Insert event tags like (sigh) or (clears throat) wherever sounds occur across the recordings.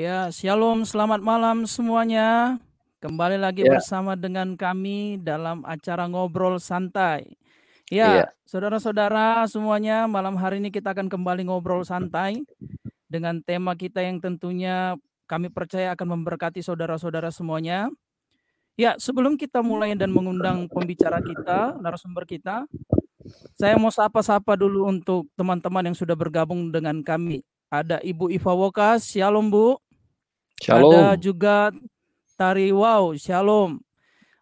Ya, shalom, selamat malam semuanya. Kembali lagi Ya. bersama dengan kami dalam acara ngobrol santai. Iya. Ya, saudara-saudara semuanya, malam hari ini kita akan kembali ngobrol santai dengan tema kita yang tentunya kami percaya akan memberkati saudara-saudara semuanya. Ya, sebelum kita mulai dan mengundang pembicara kita, narasumber kita, saya mau sapa-sapa dulu untuk teman-teman yang sudah bergabung dengan kami. Ada Ibu Iva Wokas, Shalom Bu. Shalom. Ada juga Tari Wow, Shalom.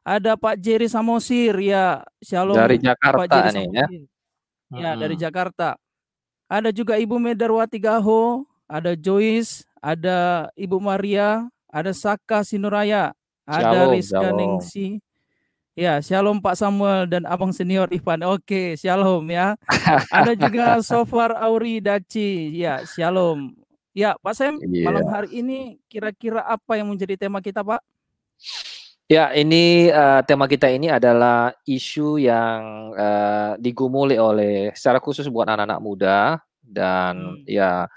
Ada Pak Jerry Samosir, ya Shalom. Dari Pak Jakarta Jerry nih ya. Samosir. Ya, dari Mm-mm. Jakarta. Ada juga Ibu Medarwati Gaho, ada Joyce, ada Ibu Maria, ada Saka Sinuraya, ada Shalom, Rizka shalom. Ningsi. Ya, Shalom Pak Samuel dan Abang Senior Ivan. Oke, Shalom ya. (laughs) Ada juga Sofar Auri Daci. Ya, Shalom. Ya, Pak Sam, malam Iya. hari ini kira-kira apa yang menjadi tema kita, Pak? Ya, ini eh, tema kita ini adalah isu yang eh, digumuli oleh secara khusus buat anak-anak muda dan Hmm. ya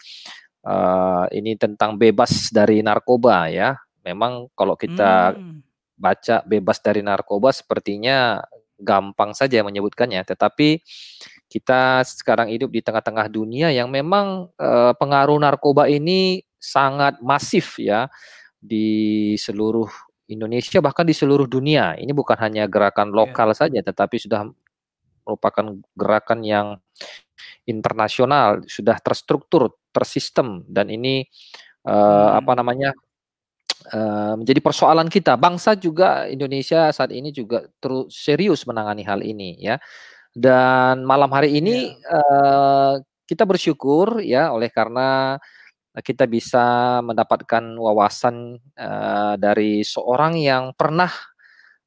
eh, ini tentang bebas dari narkoba ya. Memang kalau kita Hmm. baca bebas dari narkoba sepertinya gampang saja menyebutkannya, tetapi kita sekarang hidup di tengah-tengah dunia yang memang eh, pengaruh narkoba ini sangat masif ya di seluruh Indonesia bahkan di seluruh dunia. Ini bukan hanya gerakan Ya. lokal saja, tetapi sudah merupakan gerakan yang internasional, sudah terstruktur, tersistem, dan ini eh, apa Hmm. namanya eh, menjadi persoalan kita. Bangsa juga Indonesia saat ini juga terus serius menangani hal ini ya. Dan malam hari ini Ya. eh, kita bersyukur ya oleh karena kita bisa mendapatkan wawasan eh, dari seorang yang pernah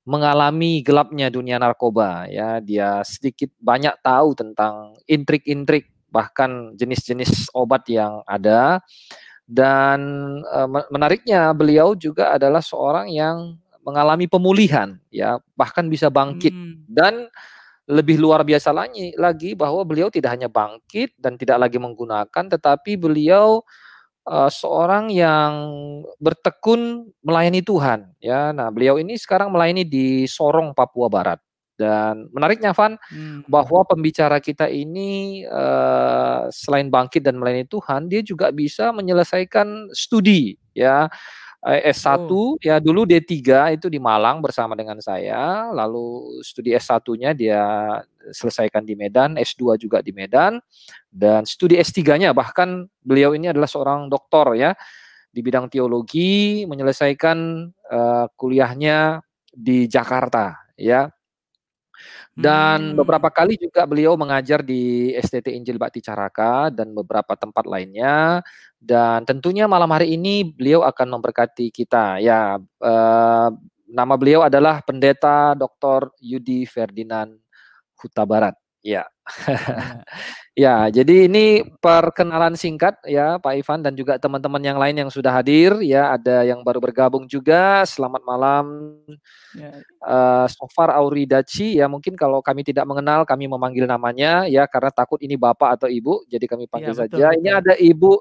mengalami gelapnya dunia narkoba ya. Dia sedikit banyak tahu tentang intrik-intrik bahkan jenis-jenis obat yang ada dan me- menariknya beliau juga adalah seorang yang mengalami pemulihan ya, bahkan bisa bangkit Hmm. dan lebih luar biasa lagi, lagi bahwa beliau tidak hanya bangkit dan tidak lagi menggunakan, tetapi beliau eh, seorang yang bertekun melayani Tuhan. Ya, nah beliau ini sekarang melayani di Sorong, Papua Barat. Dan menariknya, Van, Hmm. bahwa pembicara kita ini eh, selain bangkit dan melayani Tuhan, dia juga bisa menyelesaikan studi. Ya, S1 Oh. ya dulu D3 itu di Malang bersama dengan saya, lalu studi S1-nya dia selesaikan di Medan, S2 juga di Medan, dan studi S3-nya bahkan beliau ini adalah seorang doktor ya di bidang teologi, menyelesaikan eh, kuliahnya di Jakarta ya. Dan Hmm. beberapa kali juga beliau mengajar di STT Injil Bakti Caraka dan beberapa tempat lainnya. Dan tentunya malam hari ini beliau akan memberkati kita. Ya, eh, nama beliau adalah Pendeta Dr. Yudi Ferdinand Huta Barat. Ya. Ya. (laughs) Ya, jadi ini perkenalan singkat ya Pak Ivan dan juga teman-teman yang lain yang sudah hadir ya, ada yang baru bergabung juga. Selamat malam Ya. eh Sofar Auridaci ya mungkin kalau kami tidak mengenal kami memanggil namanya ya karena takut ini bapak atau ibu jadi kami Ya, panggil betul, saja. Ini betul. ada Ibu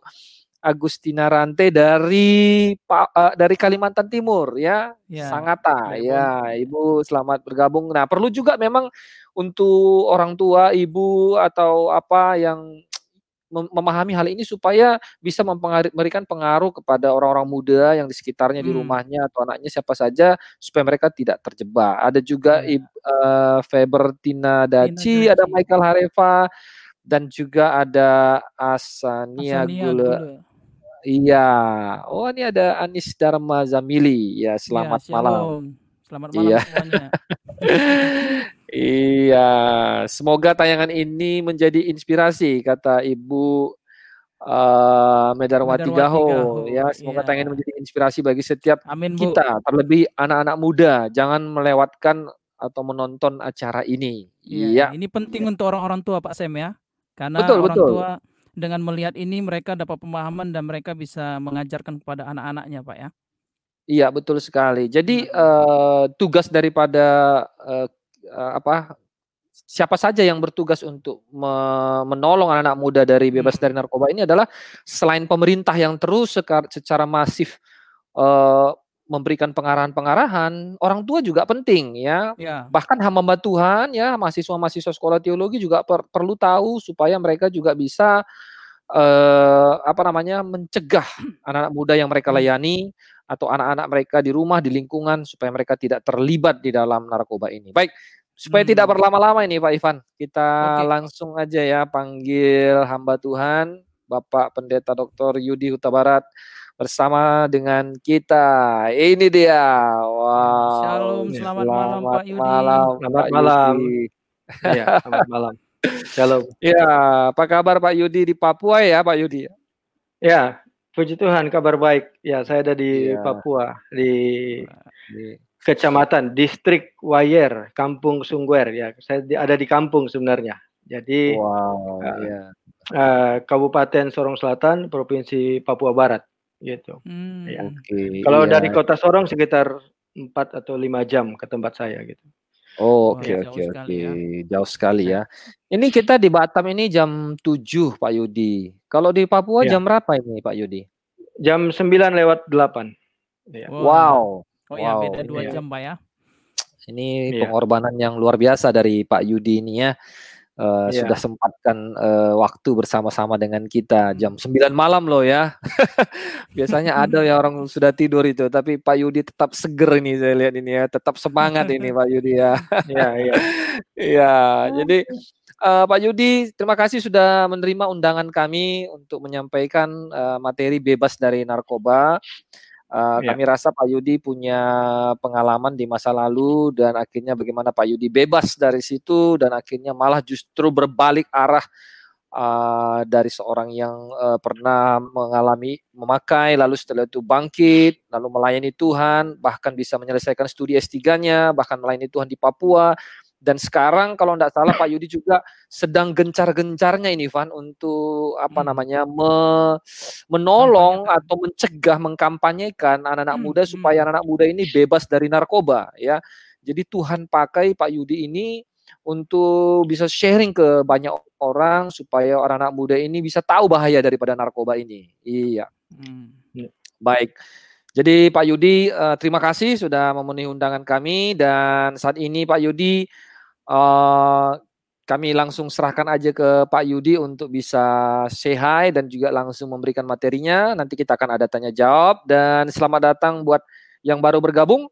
Agustina Rante dari eh, dari Kalimantan Timur ya, Ya, Sangata dari ya. Bon- Ibu selamat bergabung. Nah, perlu juga memang untuk orang tua, ibu atau apa yang mem- memahami hal ini supaya bisa memberikan pengaruh kepada orang-orang muda yang di sekitarnya di Hmm. rumahnya atau anaknya siapa saja supaya mereka tidak terjebak. Ada juga Ya. Ib- eh, Febertina Tina Daci, ada Daci. Michael Hareva dan juga ada Asania Asania Gule. Gule. Iya. Oh, ini ada Anis Dharma Zamili. Ya, Ya, selamat malam. shalom. Selamat malam Iya. semuanya. (laughs) Iya, semoga tayangan ini menjadi inspirasi kata Ibu eh, Medarwati Medarwati Gaho Gaho. ya. Semoga Ya. tayangan ini menjadi inspirasi bagi setiap Amin, Bu. kita, terlebih anak-anak muda. Jangan melewatkan atau menonton acara ini. Iya, Iya, ini penting untuk orang-orang tua Pak Sem ya. Karena betul orang betul. tua dengan melihat ini mereka dapat pemahaman dan mereka bisa mengajarkan kepada anak-anaknya Pak ya. Iya, betul sekali. Jadi eh, tugas daripada eh, apa siapa saja yang bertugas untuk me menolong anak-anak muda dari bebas Hmm. dari narkoba ini adalah selain pemerintah yang terus secara masif, eee, memberikan pengarahan-pengarahan, orang tua juga penting ya. Ya. Bahkan hamba-hamba Tuhan ya, mahasiswa-mahasiswa sekolah teologi juga per perlu tahu supaya mereka juga bisa, eee, apa namanya, mencegah (clears throat) anak-anak muda yang mereka Hmm. layani atau anak-anak mereka di rumah, di lingkungan supaya mereka tidak terlibat di dalam narkoba ini. Baik, supaya tidak Hmm. berlama-lama ini Pak Ivan, kita Oke. langsung aja ya panggil hamba Tuhan, Bapak Pendeta Dr. Yudi Huta Barat bersama dengan kita. Ini dia. Wow. Shalom, Ya. selamat malam Pak Yudi. malam, Selamat Pak malam. Yudi. Iya, selamat malam. Shalom. Ya, apa kabar Pak Yudi di Papua ya, Pak Yudi? Ya, puji Tuhan kabar baik. Ya, saya ada di Iya. Papua, di Di- kecamatan Distrik Wayer, Kampung Sungguer ya. Saya di- ada di kampung sebenarnya. Jadi Wow, eh, ya. eh, Kabupaten Sorong Selatan, Provinsi Papua Barat gitu. Hmm. Ya. Oke. Kalau iya. dari kota Sorong sekitar 4 atau 5 jam ke tempat saya gitu. Oh, oke oke oke. ya. Jauh sekali ya. Ini kita di Batam ini jam 7 Pak Yudi. Kalau di Papua Ya. jam berapa ini Pak Yudi? Jam 9 lewat 8. Ya. Wah. Wow. Oh ya, wow. beda dua Iya. jam Pak ya. Ini Iya. pengorbanan yang luar biasa dari Pak Yudi ini ya. Eh, Iya. Sudah sempatkan eh, waktu bersama-sama dengan kita jam 9 malam loh ya. (laughs) Biasanya ada ya orang sudah tidur itu, tapi Pak Yudi tetap seger ini saya lihat ini ya, tetap semangat ini Pak Yudi ya. Iya, iya. (laughs) Iya, jadi eh, Pak Yudi, terima kasih sudah menerima undangan kami untuk menyampaikan eh, materi bebas dari narkoba. Eh, Iya. Kami rasa Pak Yudi punya pengalaman di masa lalu dan akhirnya bagaimana Pak Yudi bebas dari situ dan akhirnya malah justru berbalik arah eh, dari seorang yang eh, pernah mengalami memakai lalu setelah itu bangkit lalu melayani Tuhan bahkan bisa menyelesaikan studi S3-nya bahkan melayani Tuhan di Papua dan sekarang kalau tidak salah Pak Yudi juga sedang gencar-gencarnya ini Van untuk apa Hmm. namanya me- menolong atau mencegah mengkampanyekan anak-anak Hmm, muda hmm. supaya anak-anak muda ini bebas dari narkoba ya. Jadi Tuhan pakai Pak Yudi ini untuk bisa sharing ke banyak orang supaya orang anak muda ini bisa tahu bahaya daripada narkoba ini. Iya. Hmm. Baik. Jadi Pak Yudi, eh, terima kasih sudah memenuhi undangan kami dan saat ini Pak Yudi eh, kami langsung serahkan aja ke Pak Yudi untuk bisa say hi dan juga langsung memberikan materinya. Nanti kita akan ada tanya jawab dan selamat datang buat yang baru bergabung.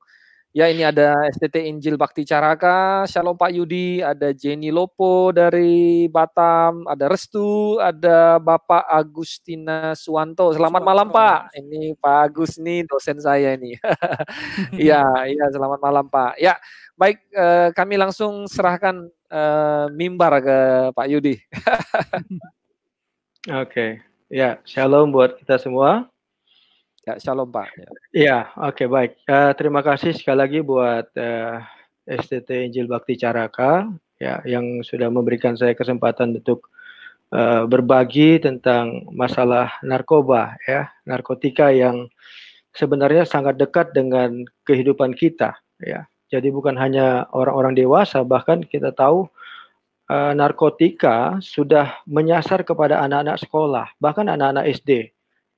Ya ini ada STT Injil Bakti Caraka, Shalom Pak Yudi, ada Jenny Lopo dari Batam, ada Restu, ada Bapak Agustina Suwanto. Selamat malam. Pak. Ini Pak Agus nih dosen saya nih. (laughs) Iya, iya selamat malam Pak. Ya, baik eh, kami langsung serahkan eh, mimbar ke Pak Yudi. (laughs) Oke. Ya, shalom buat kita semua. Ya, Shalom Pak. Ya. Iya, oke baik. Eh, terima kasih sekali lagi buat eh, STT Injil Bakti Caraka ya yang sudah memberikan saya kesempatan untuk eh, berbagi tentang masalah narkoba ya, narkotika yang sebenarnya sangat dekat dengan kehidupan kita ya. Jadi bukan hanya orang-orang dewasa bahkan kita tahu eh, narkotika sudah menyasar kepada anak-anak sekolah, bahkan anak-anak SD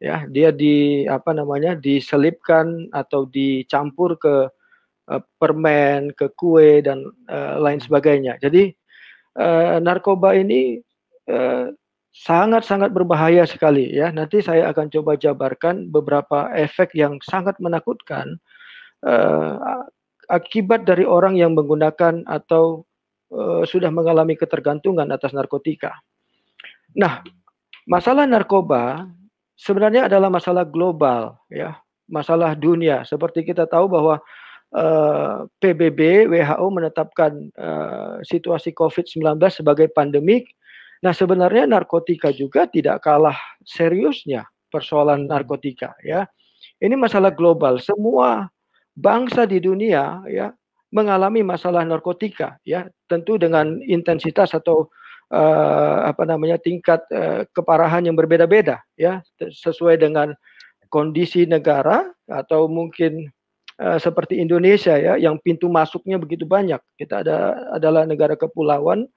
ya dia di apa namanya diselipkan atau dicampur ke uh, permen, ke kue dan uh, lain sebagainya. Jadi uh, narkoba ini uh, sangat-sangat berbahaya sekali ya. Nanti saya akan coba jabarkan beberapa efek yang sangat menakutkan uh, akibat dari orang yang menggunakan atau uh, sudah mengalami ketergantungan atas narkotika. Nah, masalah narkoba sebenarnya adalah masalah global ya, masalah dunia. Seperti kita tahu bahwa uh, PBB WHO menetapkan uh, situasi COVID-19 sebagai pandemik. Nah, sebenarnya narkotika juga tidak kalah seriusnya persoalan narkotika ya. Ini masalah global. Semua bangsa di dunia ya mengalami masalah narkotika ya, tentu dengan intensitas atau uh, apa namanya tingkat uh, keparahan yang berbeda-beda ya sesuai dengan kondisi negara atau mungkin uh, seperti Indonesia ya yang pintu masuknya begitu banyak. Kita ada adalah negara kepulauan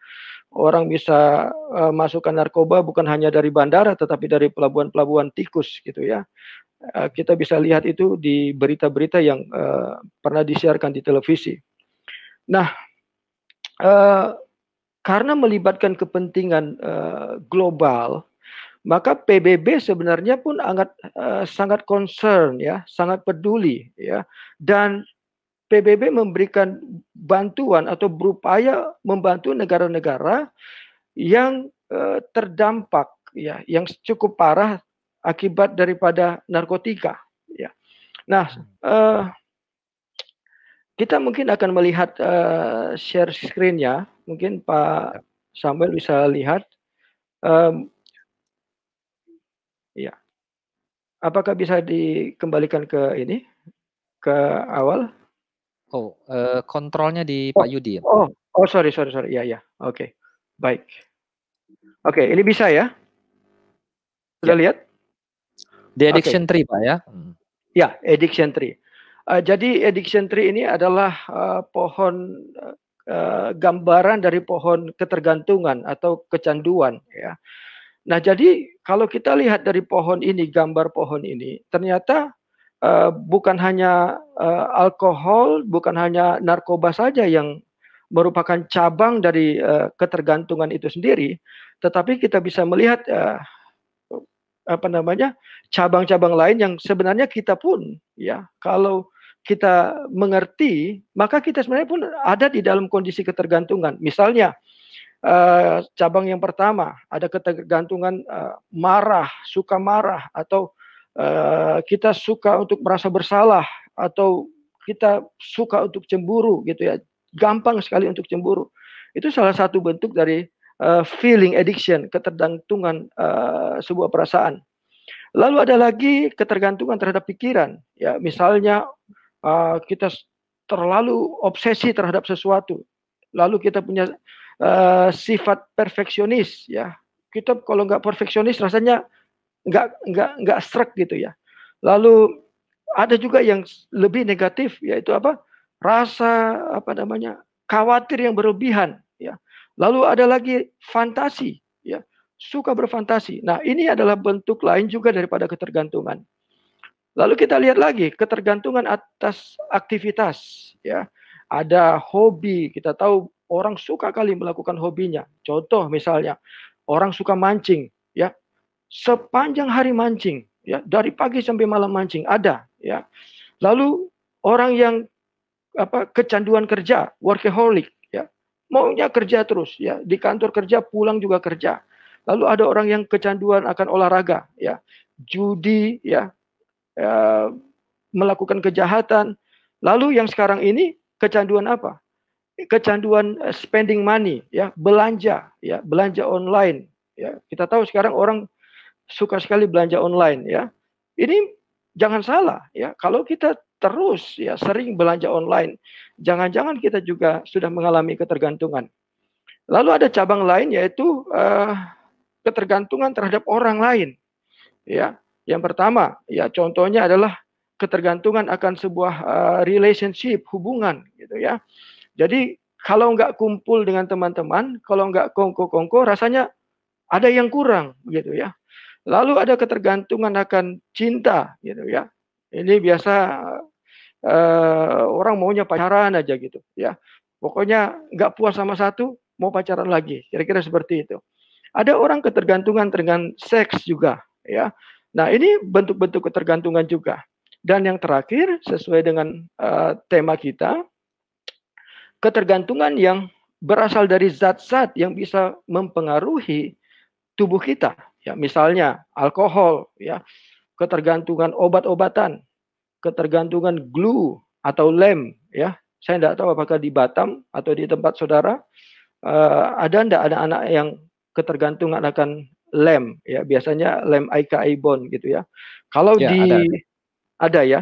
orang bisa uh, masukkan narkoba bukan hanya dari bandara tetapi dari pelabuhan-pelabuhan tikus gitu ya. Uh, kita bisa lihat itu di berita-berita yang uh, pernah disiarkan di televisi. Nah, uh, karena melibatkan kepentingan uh, global, maka PBB sebenarnya pun sangat uh, sangat concern ya, sangat peduli ya, dan PBB memberikan bantuan atau berupaya membantu negara-negara yang uh, terdampak ya, yang cukup parah akibat daripada narkotika ya. Nah, uh, kita mungkin akan melihat uh, share screen-nya. Mungkin Pak Samuel bisa lihat. Um, ya. Apakah bisa dikembalikan ke ini ke awal? Oh, uh, kontrolnya di oh, Pak Yudi ya? Oh, oh sorry, sorry, sorry. Ya, ya. Oke, okay. baik. Oke, okay, ini bisa ya? Sudah ya. lihat? The addiction okay. tree, Pak ya? Hmm. Ya, addiction tree. Uh, jadi addiction tree ini adalah uh, pohon uh, gambaran dari pohon ketergantungan atau kecanduan, ya. Nah, jadi kalau kita lihat dari pohon ini, gambar pohon ini, ternyata uh, bukan hanya uh, alkohol, bukan hanya narkoba saja yang merupakan cabang dari uh, ketergantungan itu sendiri, tetapi kita bisa melihat uh, apa namanya cabang-cabang lain yang sebenarnya kita pun ya kalau kita mengerti maka kita sebenarnya pun ada di dalam kondisi ketergantungan. Misalnya uh, cabang yang pertama ada ketergantungan uh, marah suka marah atau Eh, kita suka untuk merasa bersalah atau kita suka untuk cemburu gitu ya. Gampang sekali untuk cemburu. Itu salah satu bentuk dari uh, feeling addiction ketergantungan uh, sebuah perasaan lalu ada lagi ketergantungan terhadap pikiran ya misalnya uh, kita terlalu obsesi terhadap sesuatu lalu kita punya uh, sifat perfeksionis ya kita kalau nggak perfeksionis rasanya nggak nggak nggak serak gitu ya. Lalu ada juga yang lebih negatif yaitu apa? Rasa apa namanya? khawatir yang berlebihan ya. Lalu ada lagi fantasi ya, suka berfantasi. Nah, ini adalah bentuk lain juga daripada ketergantungan. Lalu kita lihat lagi ketergantungan atas aktivitas ya. Ada hobi, kita tahu orang suka kali melakukan hobinya. Contoh misalnya orang suka mancing ya sepanjang hari mancing ya dari pagi sampai malam mancing ada ya lalu orang yang apa kecanduan kerja workaholic maunya kerja terus ya. Di kantor kerja pulang juga kerja. Lalu ada orang yang kecanduan akan olahraga ya. Judi ya, ya melakukan kejahatan. Lalu yang sekarang ini kecanduan apa? Kecanduan eh, spending money ya. Belanja ya. Belanja online ya. Kita tahu sekarang orang suka sekali belanja online ya. Ini jangan salah ya. Kalau kita terus ya sering belanja online, jangan-jangan kita juga sudah mengalami ketergantungan. Lalu ada cabang lain yaitu uh, ketergantungan terhadap orang lain. Ya. Yang pertama, ya contohnya adalah ketergantungan akan sebuah uh, relationship, hubungan gitu ya. Jadi kalau nggak kumpul dengan teman-teman, kalau nggak kongko-kongko, rasanya ada yang kurang gitu ya. Lalu ada ketergantungan akan cinta gitu ya. Ini biasa uh, orang maunya pacaran aja gitu ya. Pokoknya nggak puas sama satu, mau pacaran lagi. Kira-kira seperti itu. Ada orang ketergantungan dengan seks juga ya. Nah, ini bentuk-bentuk ketergantungan juga. Dan yang terakhir sesuai dengan uh, tema kita, ketergantungan yang berasal dari zat-zat yang bisa mempengaruhi tubuh kita Ya, misalnya alkohol, ya, ketergantungan obat-obatan, ketergantungan glue atau lem, ya. Saya tidak tahu apakah di Batam atau di tempat saudara uh, ada tidak ada anak yang ketergantungan akan lem, ya. Biasanya lem AKI bond gitu ya. Kalau ya, di ada. ada ya.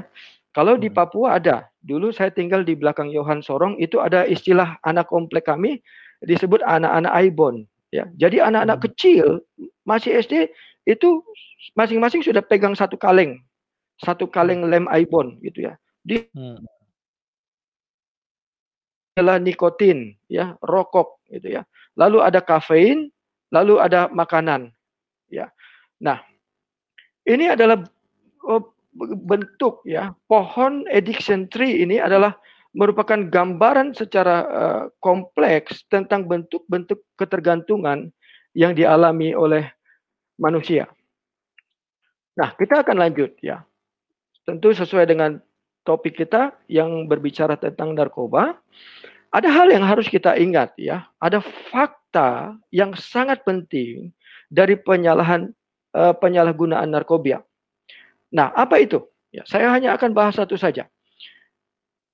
Kalau hmm. di Papua ada. Dulu saya tinggal di belakang Yohan Sorong itu ada istilah anak komplek kami disebut anak-anak Aibon Ya, jadi anak-anak hmm. kecil masih SD itu masing-masing sudah pegang satu kaleng, satu kaleng lem ibon gitu ya. Dia hmm. adalah nikotin, ya, rokok, gitu ya. Lalu ada kafein, lalu ada makanan, ya. Nah, ini adalah oh, bentuk ya pohon addiction tree ini adalah merupakan gambaran secara uh, kompleks tentang bentuk-bentuk ketergantungan yang dialami oleh manusia. Nah, kita akan lanjut ya. Tentu sesuai dengan topik kita yang berbicara tentang narkoba, ada hal yang harus kita ingat ya. Ada fakta yang sangat penting dari penyalahan uh, penyalahgunaan narkoba. Nah, apa itu? Ya, saya hanya akan bahas satu saja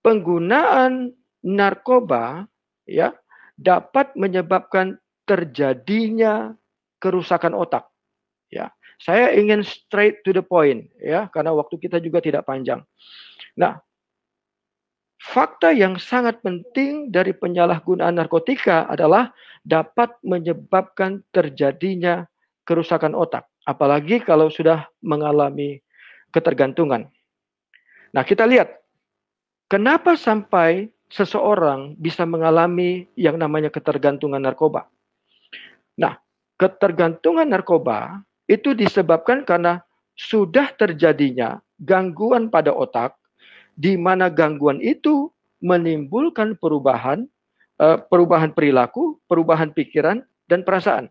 penggunaan narkoba ya dapat menyebabkan terjadinya kerusakan otak. Ya, saya ingin straight to the point ya karena waktu kita juga tidak panjang. Nah, fakta yang sangat penting dari penyalahgunaan narkotika adalah dapat menyebabkan terjadinya kerusakan otak, apalagi kalau sudah mengalami ketergantungan. Nah, kita lihat Kenapa sampai seseorang bisa mengalami yang namanya ketergantungan narkoba? Nah, ketergantungan narkoba itu disebabkan karena sudah terjadinya gangguan pada otak, di mana gangguan itu menimbulkan perubahan, eh, perubahan perilaku, perubahan pikiran dan perasaan.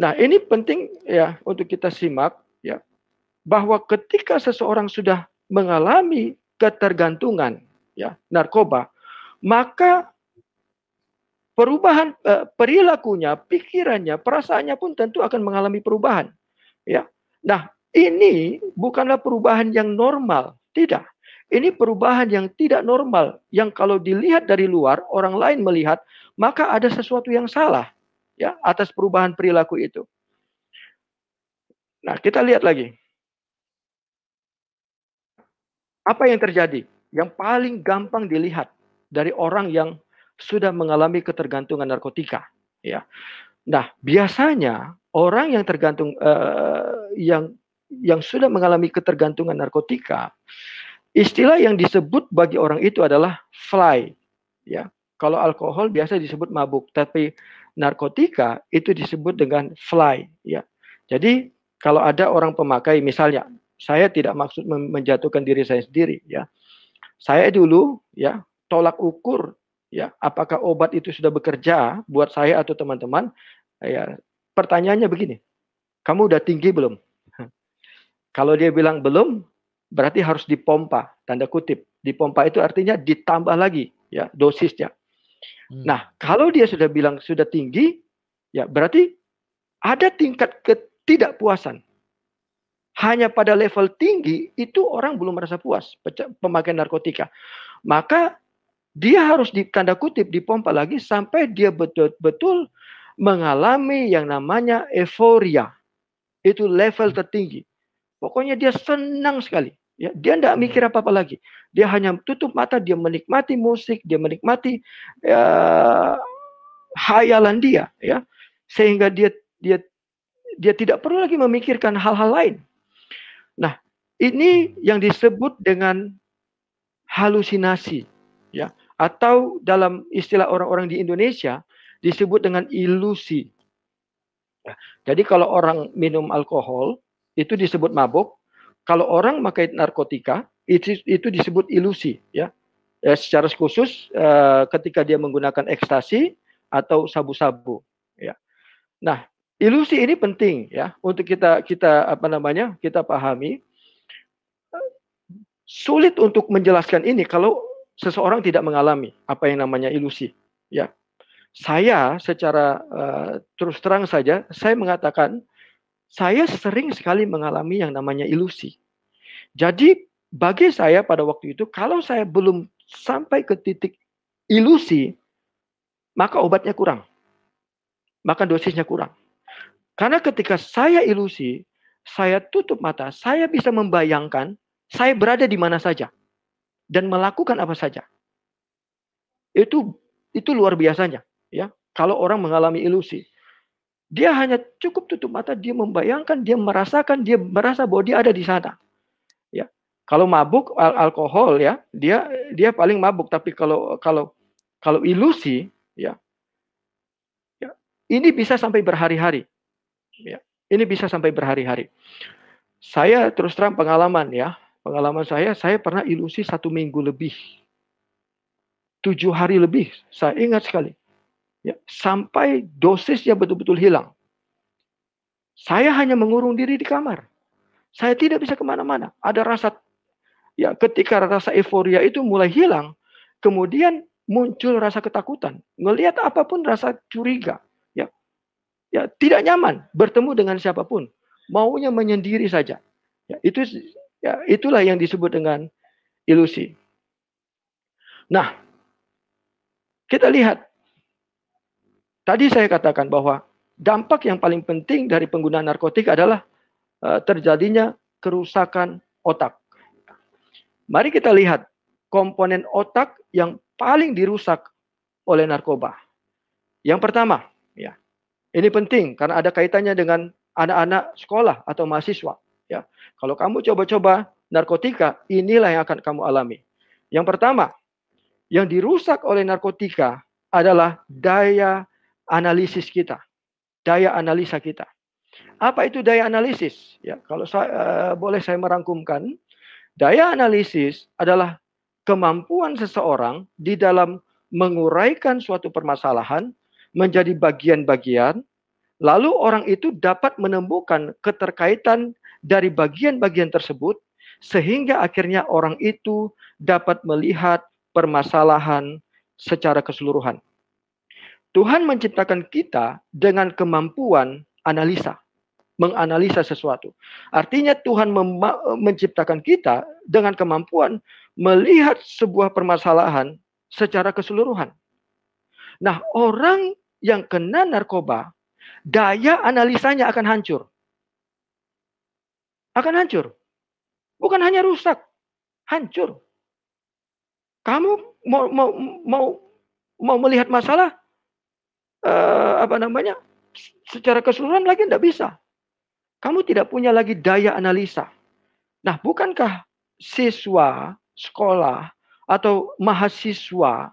Nah, ini penting ya untuk kita simak ya bahwa ketika seseorang sudah mengalami ketergantungan ya narkoba, maka perubahan eh, perilakunya, pikirannya, perasaannya pun tentu akan mengalami perubahan. Ya. Nah, ini bukanlah perubahan yang normal, tidak. Ini perubahan yang tidak normal, yang kalau dilihat dari luar, orang lain melihat, maka ada sesuatu yang salah ya atas perubahan perilaku itu. Nah, kita lihat lagi. Apa yang terjadi? Yang paling gampang dilihat dari orang yang sudah mengalami ketergantungan narkotika, ya. Nah, biasanya orang yang tergantung uh, yang yang sudah mengalami ketergantungan narkotika, istilah yang disebut bagi orang itu adalah fly, ya. Kalau alkohol biasa disebut mabuk, tapi narkotika itu disebut dengan fly, ya. Jadi kalau ada orang pemakai misalnya saya tidak maksud menjatuhkan diri saya sendiri ya. Saya dulu ya tolak ukur ya apakah obat itu sudah bekerja buat saya atau teman-teman? Ya pertanyaannya begini. Kamu udah tinggi belum? (laughs) Kalau dia bilang belum berarti harus dipompa tanda kutip. Dipompa itu artinya ditambah lagi ya dosisnya. Hmm. nah kalau dia sudah bilang sudah tinggi ya berarti ada tingkat ketidakpuasan. Hanya pada level tinggi itu orang belum merasa puas pemakaian narkotika. Maka dia harus di tanda kutip dipompa lagi sampai dia betul-betul mengalami yang namanya euforia. Itu level tertinggi. Pokoknya dia senang sekali. Ya, dia tidak mikir apa-apa lagi. Dia hanya tutup mata, dia menikmati musik, dia menikmati ya, hayalan dia, ya, sehingga dia dia dia tidak perlu lagi memikirkan hal-hal lain. Nah, ini yang disebut dengan halusinasi, ya, atau dalam istilah orang-orang di Indonesia disebut dengan ilusi. Ya, jadi kalau orang minum alkohol itu disebut mabuk, kalau orang memakai narkotika itu, itu disebut ilusi, ya. ya secara khusus uh, ketika dia menggunakan ekstasi atau sabu-sabu, ya. Nah, Ilusi ini penting ya untuk kita kita apa namanya kita pahami. Sulit untuk menjelaskan ini kalau seseorang tidak mengalami apa yang namanya ilusi. Ya, saya secara uh, terus terang saja saya mengatakan saya sering sekali mengalami yang namanya ilusi. Jadi bagi saya pada waktu itu kalau saya belum sampai ke titik ilusi maka obatnya kurang. Maka dosisnya kurang. Karena ketika saya ilusi, saya tutup mata, saya bisa membayangkan saya berada di mana saja dan melakukan apa saja. Itu itu luar biasanya, ya. Kalau orang mengalami ilusi, dia hanya cukup tutup mata, dia membayangkan, dia merasakan, dia merasa bahwa dia ada di sana. Ya. Kalau mabuk al alkohol ya, dia dia paling mabuk. Tapi kalau kalau kalau ilusi ya, ya ini bisa sampai berhari-hari. Ya, ini bisa sampai berhari-hari. Saya terus terang pengalaman ya, pengalaman saya, saya pernah ilusi satu minggu lebih, tujuh hari lebih. Saya ingat sekali, ya, sampai dosisnya betul-betul hilang. Saya hanya mengurung diri di kamar. Saya tidak bisa ke mana-mana. Ada rasa Ya, ketika rasa euforia itu mulai hilang, kemudian muncul rasa ketakutan. Ngelihat apa pun rasa curiga. Ya, ya tidak nyaman bertemu dengan siapa pun. Maunya menyendiri saja. Ya, itu ya, itulah yang disebut dengan ilusi. Nah, kita lihat. Tadi saya katakan bahwa dampak yang paling penting dari penggunaan narkotik adalah uh, terjadinya kerusakan otak. Mari kita lihat komponen otak yang paling dirusak oleh narkoba. Yang pertama, ya. Ini penting karena ada kaitannya dengan anak-anak sekolah atau mahasiswa, ya. Kalau kamu coba-coba narkotika, inilah yang akan kamu alami. Yang pertama, yang dirusak oleh narkotika adalah daya analisis kita, daya analisa kita. Apa itu daya analisis? Ya, kalau saya, uh, boleh saya merangkumkan, Daya analisis adalah kemampuan seseorang di dalam menguraikan suatu permasalahan menjadi bagian-bagian, lalu orang itu dapat menemukan keterkaitan dari bagian-bagian tersebut, sehingga akhirnya orang itu dapat melihat permasalahan secara keseluruhan. Tuhan menciptakan kita dengan kemampuan analisa menganalisa sesuatu. Artinya Tuhan menciptakan kita dengan kemampuan melihat sebuah permasalahan secara keseluruhan. Nah, orang yang kena narkoba, daya analisanya akan hancur. Akan hancur. Bukan hanya rusak, hancur. Kamu mau mau mau mau melihat masalah uh, apa namanya secara keseluruhan lagi tidak bisa kamu tidak punya lagi daya analisa. Nah, bukankah siswa sekolah atau mahasiswa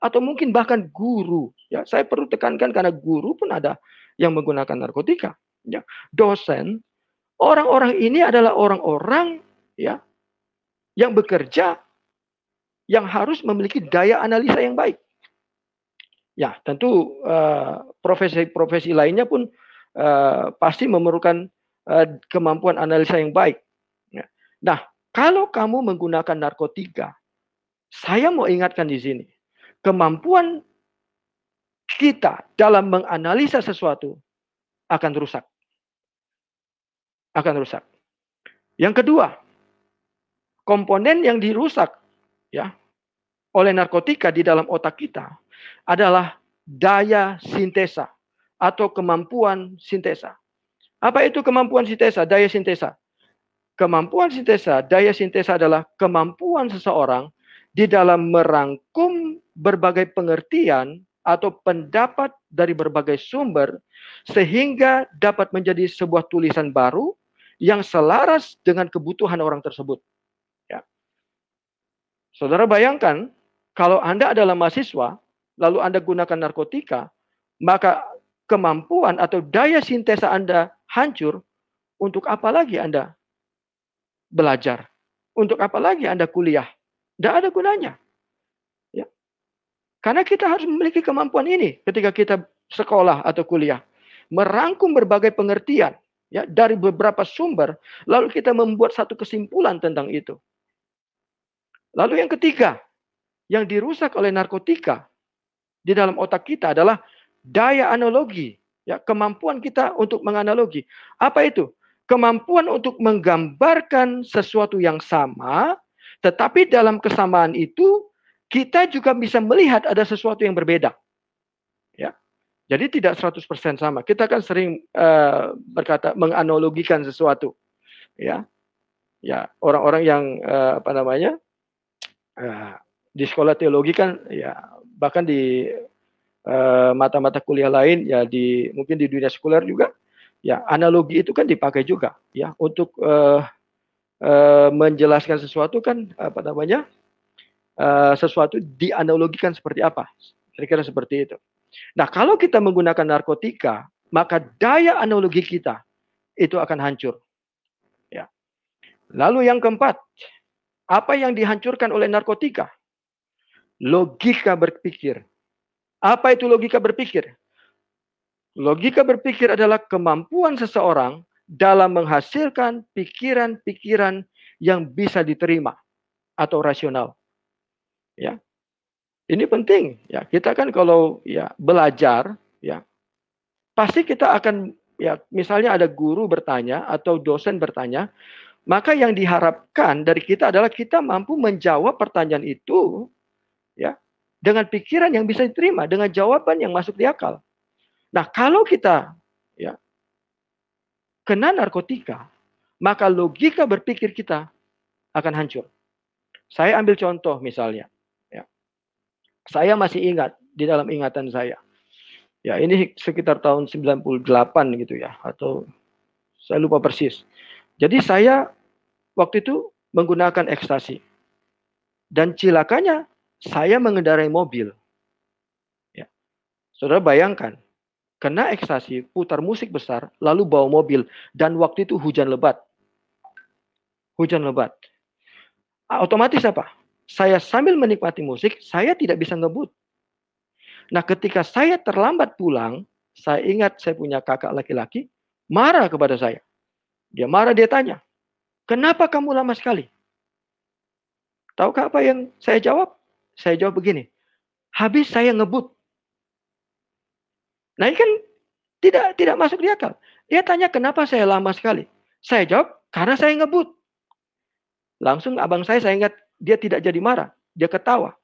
atau mungkin bahkan guru ya saya perlu tekankan karena guru pun ada yang menggunakan narkotika ya dosen orang-orang ini adalah orang-orang ya yang bekerja yang harus memiliki daya analisa yang baik ya tentu uh, profesi-profesi lainnya pun uh, pasti memerlukan uh, kemampuan analisa yang baik. Ya. Nah, kalau kamu menggunakan narkotika, saya mau ingatkan di sini, kemampuan kita dalam menganalisa sesuatu akan rusak. Akan rusak. Yang kedua, komponen yang dirusak ya oleh narkotika di dalam otak kita adalah daya sintesa atau kemampuan sintesa. Apa itu kemampuan sintesa, daya sintesa? Kemampuan sintesa, daya sintesa adalah kemampuan seseorang di dalam merangkum berbagai pengertian atau pendapat dari berbagai sumber sehingga dapat menjadi sebuah tulisan baru yang selaras dengan kebutuhan orang tersebut. Ya. Saudara bayangkan kalau Anda adalah mahasiswa lalu Anda gunakan narkotika, maka kemampuan atau daya sintesa Anda hancur, untuk apa lagi Anda belajar? Untuk apa lagi Anda kuliah? Tidak ada gunanya. Ya. Karena kita harus memiliki kemampuan ini ketika kita sekolah atau kuliah. Merangkum berbagai pengertian ya dari beberapa sumber, lalu kita membuat satu kesimpulan tentang itu. Lalu yang ketiga, yang dirusak oleh narkotika di dalam otak kita adalah daya analogi, ya, kemampuan kita untuk menganalogi. Apa itu? Kemampuan untuk menggambarkan sesuatu yang sama, tetapi dalam kesamaan itu kita juga bisa melihat ada sesuatu yang berbeda. Jadi tidak 100% sama. Kita kan sering uh, berkata menganalogikan sesuatu. Ya. Ya, orang-orang yang uh, apa namanya? Uh, di sekolah teologi kan ya bahkan di mata-mata uh, kuliah lain ya di mungkin di dunia sekuler juga ya analogi itu kan dipakai juga ya untuk uh, uh, menjelaskan sesuatu kan apa namanya uh, sesuatu dianalogikan seperti apa kira-kira seperti itu nah kalau kita menggunakan narkotika maka daya analogi kita itu akan hancur. Ya. Lalu yang keempat apa yang dihancurkan oleh narkotika? Logika berpikir. Apa itu logika berpikir? Logika berpikir adalah kemampuan seseorang dalam menghasilkan pikiran-pikiran yang bisa diterima atau rasional. Ya. Ini penting ya. Kita kan kalau ya belajar ya pasti kita akan ya misalnya ada guru bertanya atau dosen bertanya, maka yang diharapkan dari kita adalah kita mampu menjawab pertanyaan itu ya dengan pikiran yang bisa diterima, dengan jawaban yang masuk di akal. Nah, kalau kita ya kena narkotika, maka logika berpikir kita akan hancur. Saya ambil contoh misalnya. Ya. Saya masih ingat di dalam ingatan saya. Ya, ini sekitar tahun 98 gitu ya atau saya lupa persis. Jadi saya waktu itu menggunakan ekstasi. Dan cilakanya saya mengendarai mobil. Ya. Saudara bayangkan, kena ekstasi, putar musik besar, lalu bawa mobil. Dan waktu itu hujan lebat. Hujan lebat. Otomatis apa? Saya sambil menikmati musik, saya tidak bisa ngebut. Nah ketika saya terlambat pulang, saya ingat saya punya kakak laki-laki, marah kepada saya. Dia marah, dia tanya, kenapa kamu lama sekali? Tahukah apa yang saya jawab? Saya jawab begini, habis saya ngebut. Nah ini kan tidak tidak masuk di akal. Dia tanya kenapa saya lama sekali. Saya jawab karena saya ngebut. Langsung abang saya saya ingat dia tidak jadi marah, dia ketawa.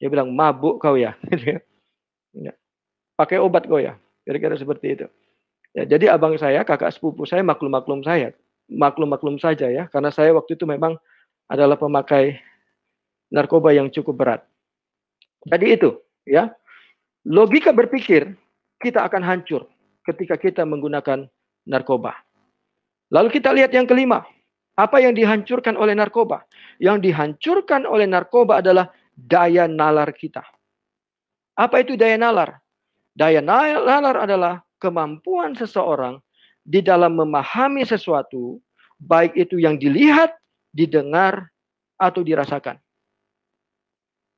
Dia bilang mabuk kau ya. (laughs) ya. Pakai obat kau ya. Kira-kira seperti itu. Ya, jadi abang saya, kakak sepupu saya maklum-maklum saya. Maklum-maklum saja ya. Karena saya waktu itu memang adalah pemakai narkoba yang cukup berat. Jadi itu ya. Logika berpikir kita akan hancur ketika kita menggunakan narkoba. Lalu kita lihat yang kelima. Apa yang dihancurkan oleh narkoba? Yang dihancurkan oleh narkoba adalah daya nalar kita. Apa itu daya nalar? Daya nalar adalah kemampuan seseorang di dalam memahami sesuatu, baik itu yang dilihat, didengar, atau dirasakan.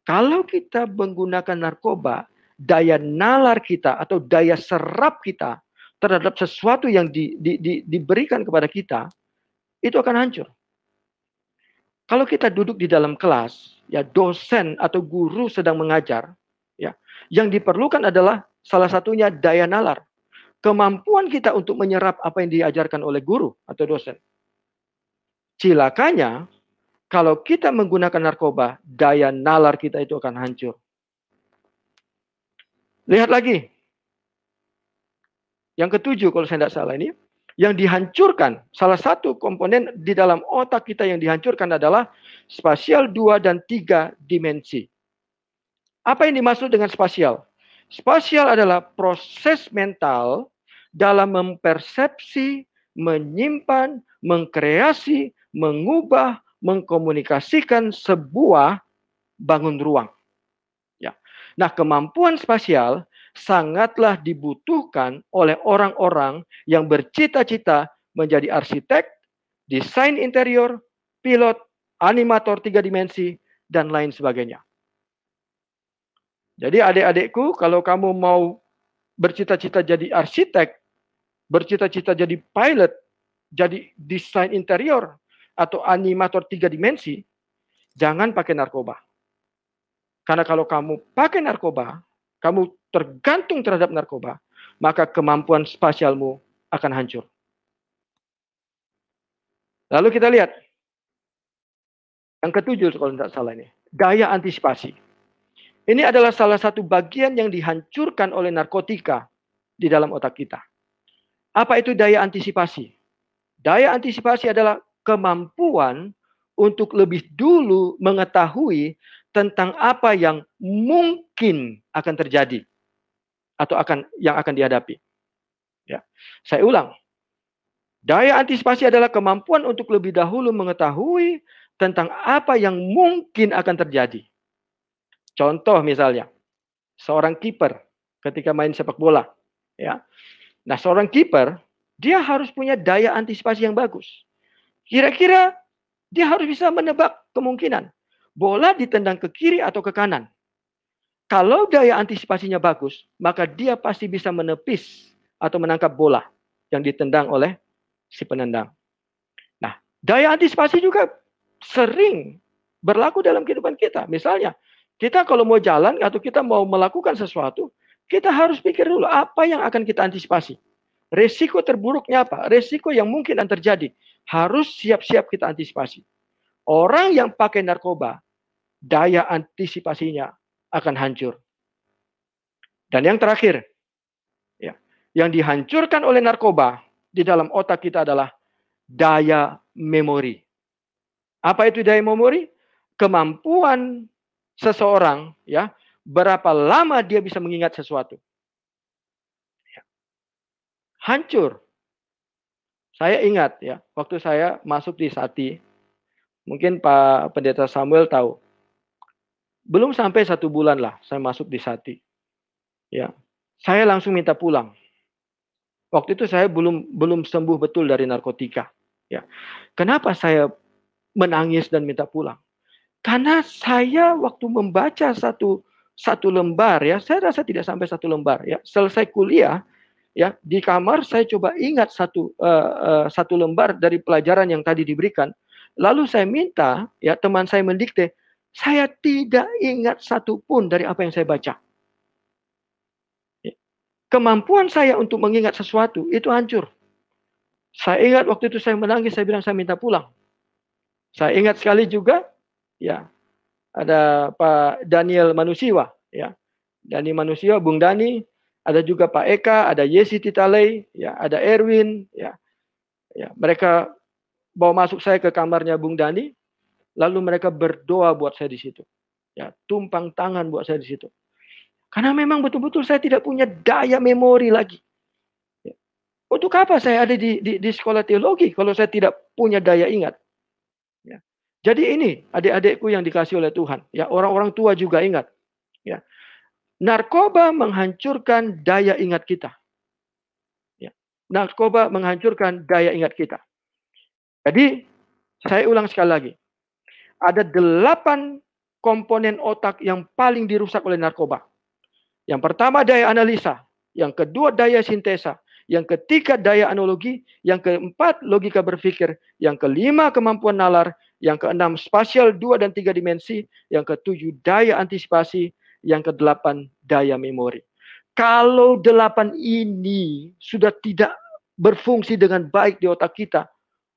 Kalau kita menggunakan narkoba, daya nalar kita atau daya serap kita terhadap sesuatu yang di, di, di, diberikan kepada kita itu akan hancur. Kalau kita duduk di dalam kelas, ya dosen atau guru sedang mengajar, ya, yang diperlukan adalah salah satunya daya nalar, kemampuan kita untuk menyerap apa yang diajarkan oleh guru atau dosen. Cilakanya, kalau kita menggunakan narkoba, daya nalar kita itu akan hancur. Lihat lagi. Yang ketujuh kalau saya tidak salah ini. Yang dihancurkan, salah satu komponen di dalam otak kita yang dihancurkan adalah spasial dua dan tiga dimensi. Apa yang dimaksud dengan spasial? Spasial adalah proses mental dalam mempersepsi, menyimpan, mengkreasi, mengubah, mengkomunikasikan sebuah bangun ruang. Nah, kemampuan spasial sangatlah dibutuhkan oleh orang-orang yang bercita-cita menjadi arsitek, desain interior, pilot, animator tiga dimensi, dan lain sebagainya. Jadi adik-adikku, kalau kamu mau bercita-cita jadi arsitek, bercita-cita jadi pilot, jadi desain interior, atau animator tiga dimensi, jangan pakai narkoba. Karena kalau kamu pakai narkoba, kamu tergantung terhadap narkoba, maka kemampuan spasialmu akan hancur. Lalu kita lihat yang ketujuh kalau tidak salah ini, daya antisipasi. Ini adalah salah satu bagian yang dihancurkan oleh narkotika di dalam otak kita. Apa itu daya antisipasi? Daya antisipasi adalah kemampuan untuk lebih dulu mengetahui tentang apa yang mungkin akan terjadi atau akan yang akan dihadapi. Ya. Saya ulang. Daya antisipasi adalah kemampuan untuk lebih dahulu mengetahui tentang apa yang mungkin akan terjadi. Contoh misalnya, seorang kiper ketika main sepak bola, ya. Nah, seorang kiper dia harus punya daya antisipasi yang bagus. Kira-kira dia harus bisa menebak kemungkinan bola ditendang ke kiri atau ke kanan. Kalau daya antisipasinya bagus, maka dia pasti bisa menepis atau menangkap bola yang ditendang oleh si penendang. Nah, daya antisipasi juga sering berlaku dalam kehidupan kita. Misalnya, kita kalau mau jalan atau kita mau melakukan sesuatu, kita harus pikir dulu apa yang akan kita antisipasi. Resiko terburuknya apa? Resiko yang mungkin akan terjadi. Harus siap-siap kita antisipasi. Orang yang pakai narkoba, daya antisipasinya akan hancur. Dan yang terakhir, ya, yang dihancurkan oleh narkoba di dalam otak kita adalah daya memori. Apa itu daya memori? Kemampuan seseorang ya, berapa lama dia bisa mengingat sesuatu. Ya. Hancur. Saya ingat ya, waktu saya masuk di Sati, mungkin Pak Pendeta Samuel tahu. Belum sampai satu bulan lah saya masuk di Sati. Ya, saya langsung minta pulang. Waktu itu saya belum belum sembuh betul dari narkotika. Ya. Kenapa saya menangis dan minta pulang? Karena saya waktu membaca satu satu lembar ya, saya rasa tidak sampai satu lembar ya. Selesai kuliah ya di kamar saya coba ingat satu uh, uh, satu lembar dari pelajaran yang tadi diberikan. Lalu saya minta ya teman saya mendikte, saya tidak ingat satu pun dari apa yang saya baca kemampuan saya untuk mengingat sesuatu itu hancur. Saya ingat waktu itu saya menangis, saya bilang saya minta pulang. Saya ingat sekali juga, ya, ada Pak Daniel Manusiwa, ya, Dani Manusiwa, Bung Dani, ada juga Pak Eka, ada Yesi Titalei, ya, ada Erwin, ya, ya, mereka bawa masuk saya ke kamarnya Bung Dani, lalu mereka berdoa buat saya di situ, ya, tumpang tangan buat saya di situ. Karena memang betul-betul saya tidak punya daya memori lagi. Ya. Untuk apa saya ada di, di, di sekolah teologi kalau saya tidak punya daya ingat? Ya. Jadi ini adik-adikku yang dikasih oleh Tuhan. Ya orang-orang tua juga ingat. Ya. Narkoba menghancurkan daya ingat kita. Ya. Narkoba menghancurkan daya ingat kita. Jadi saya ulang sekali lagi. Ada delapan komponen otak yang paling dirusak oleh narkoba. Yang pertama daya analisa, yang kedua daya sintesa, yang ketiga daya analogi, yang keempat logika berpikir, yang kelima kemampuan nalar, yang keenam spasial dua dan tiga dimensi, yang ketujuh daya antisipasi, yang kedelapan daya memori. Kalau delapan ini sudah tidak berfungsi dengan baik di otak kita,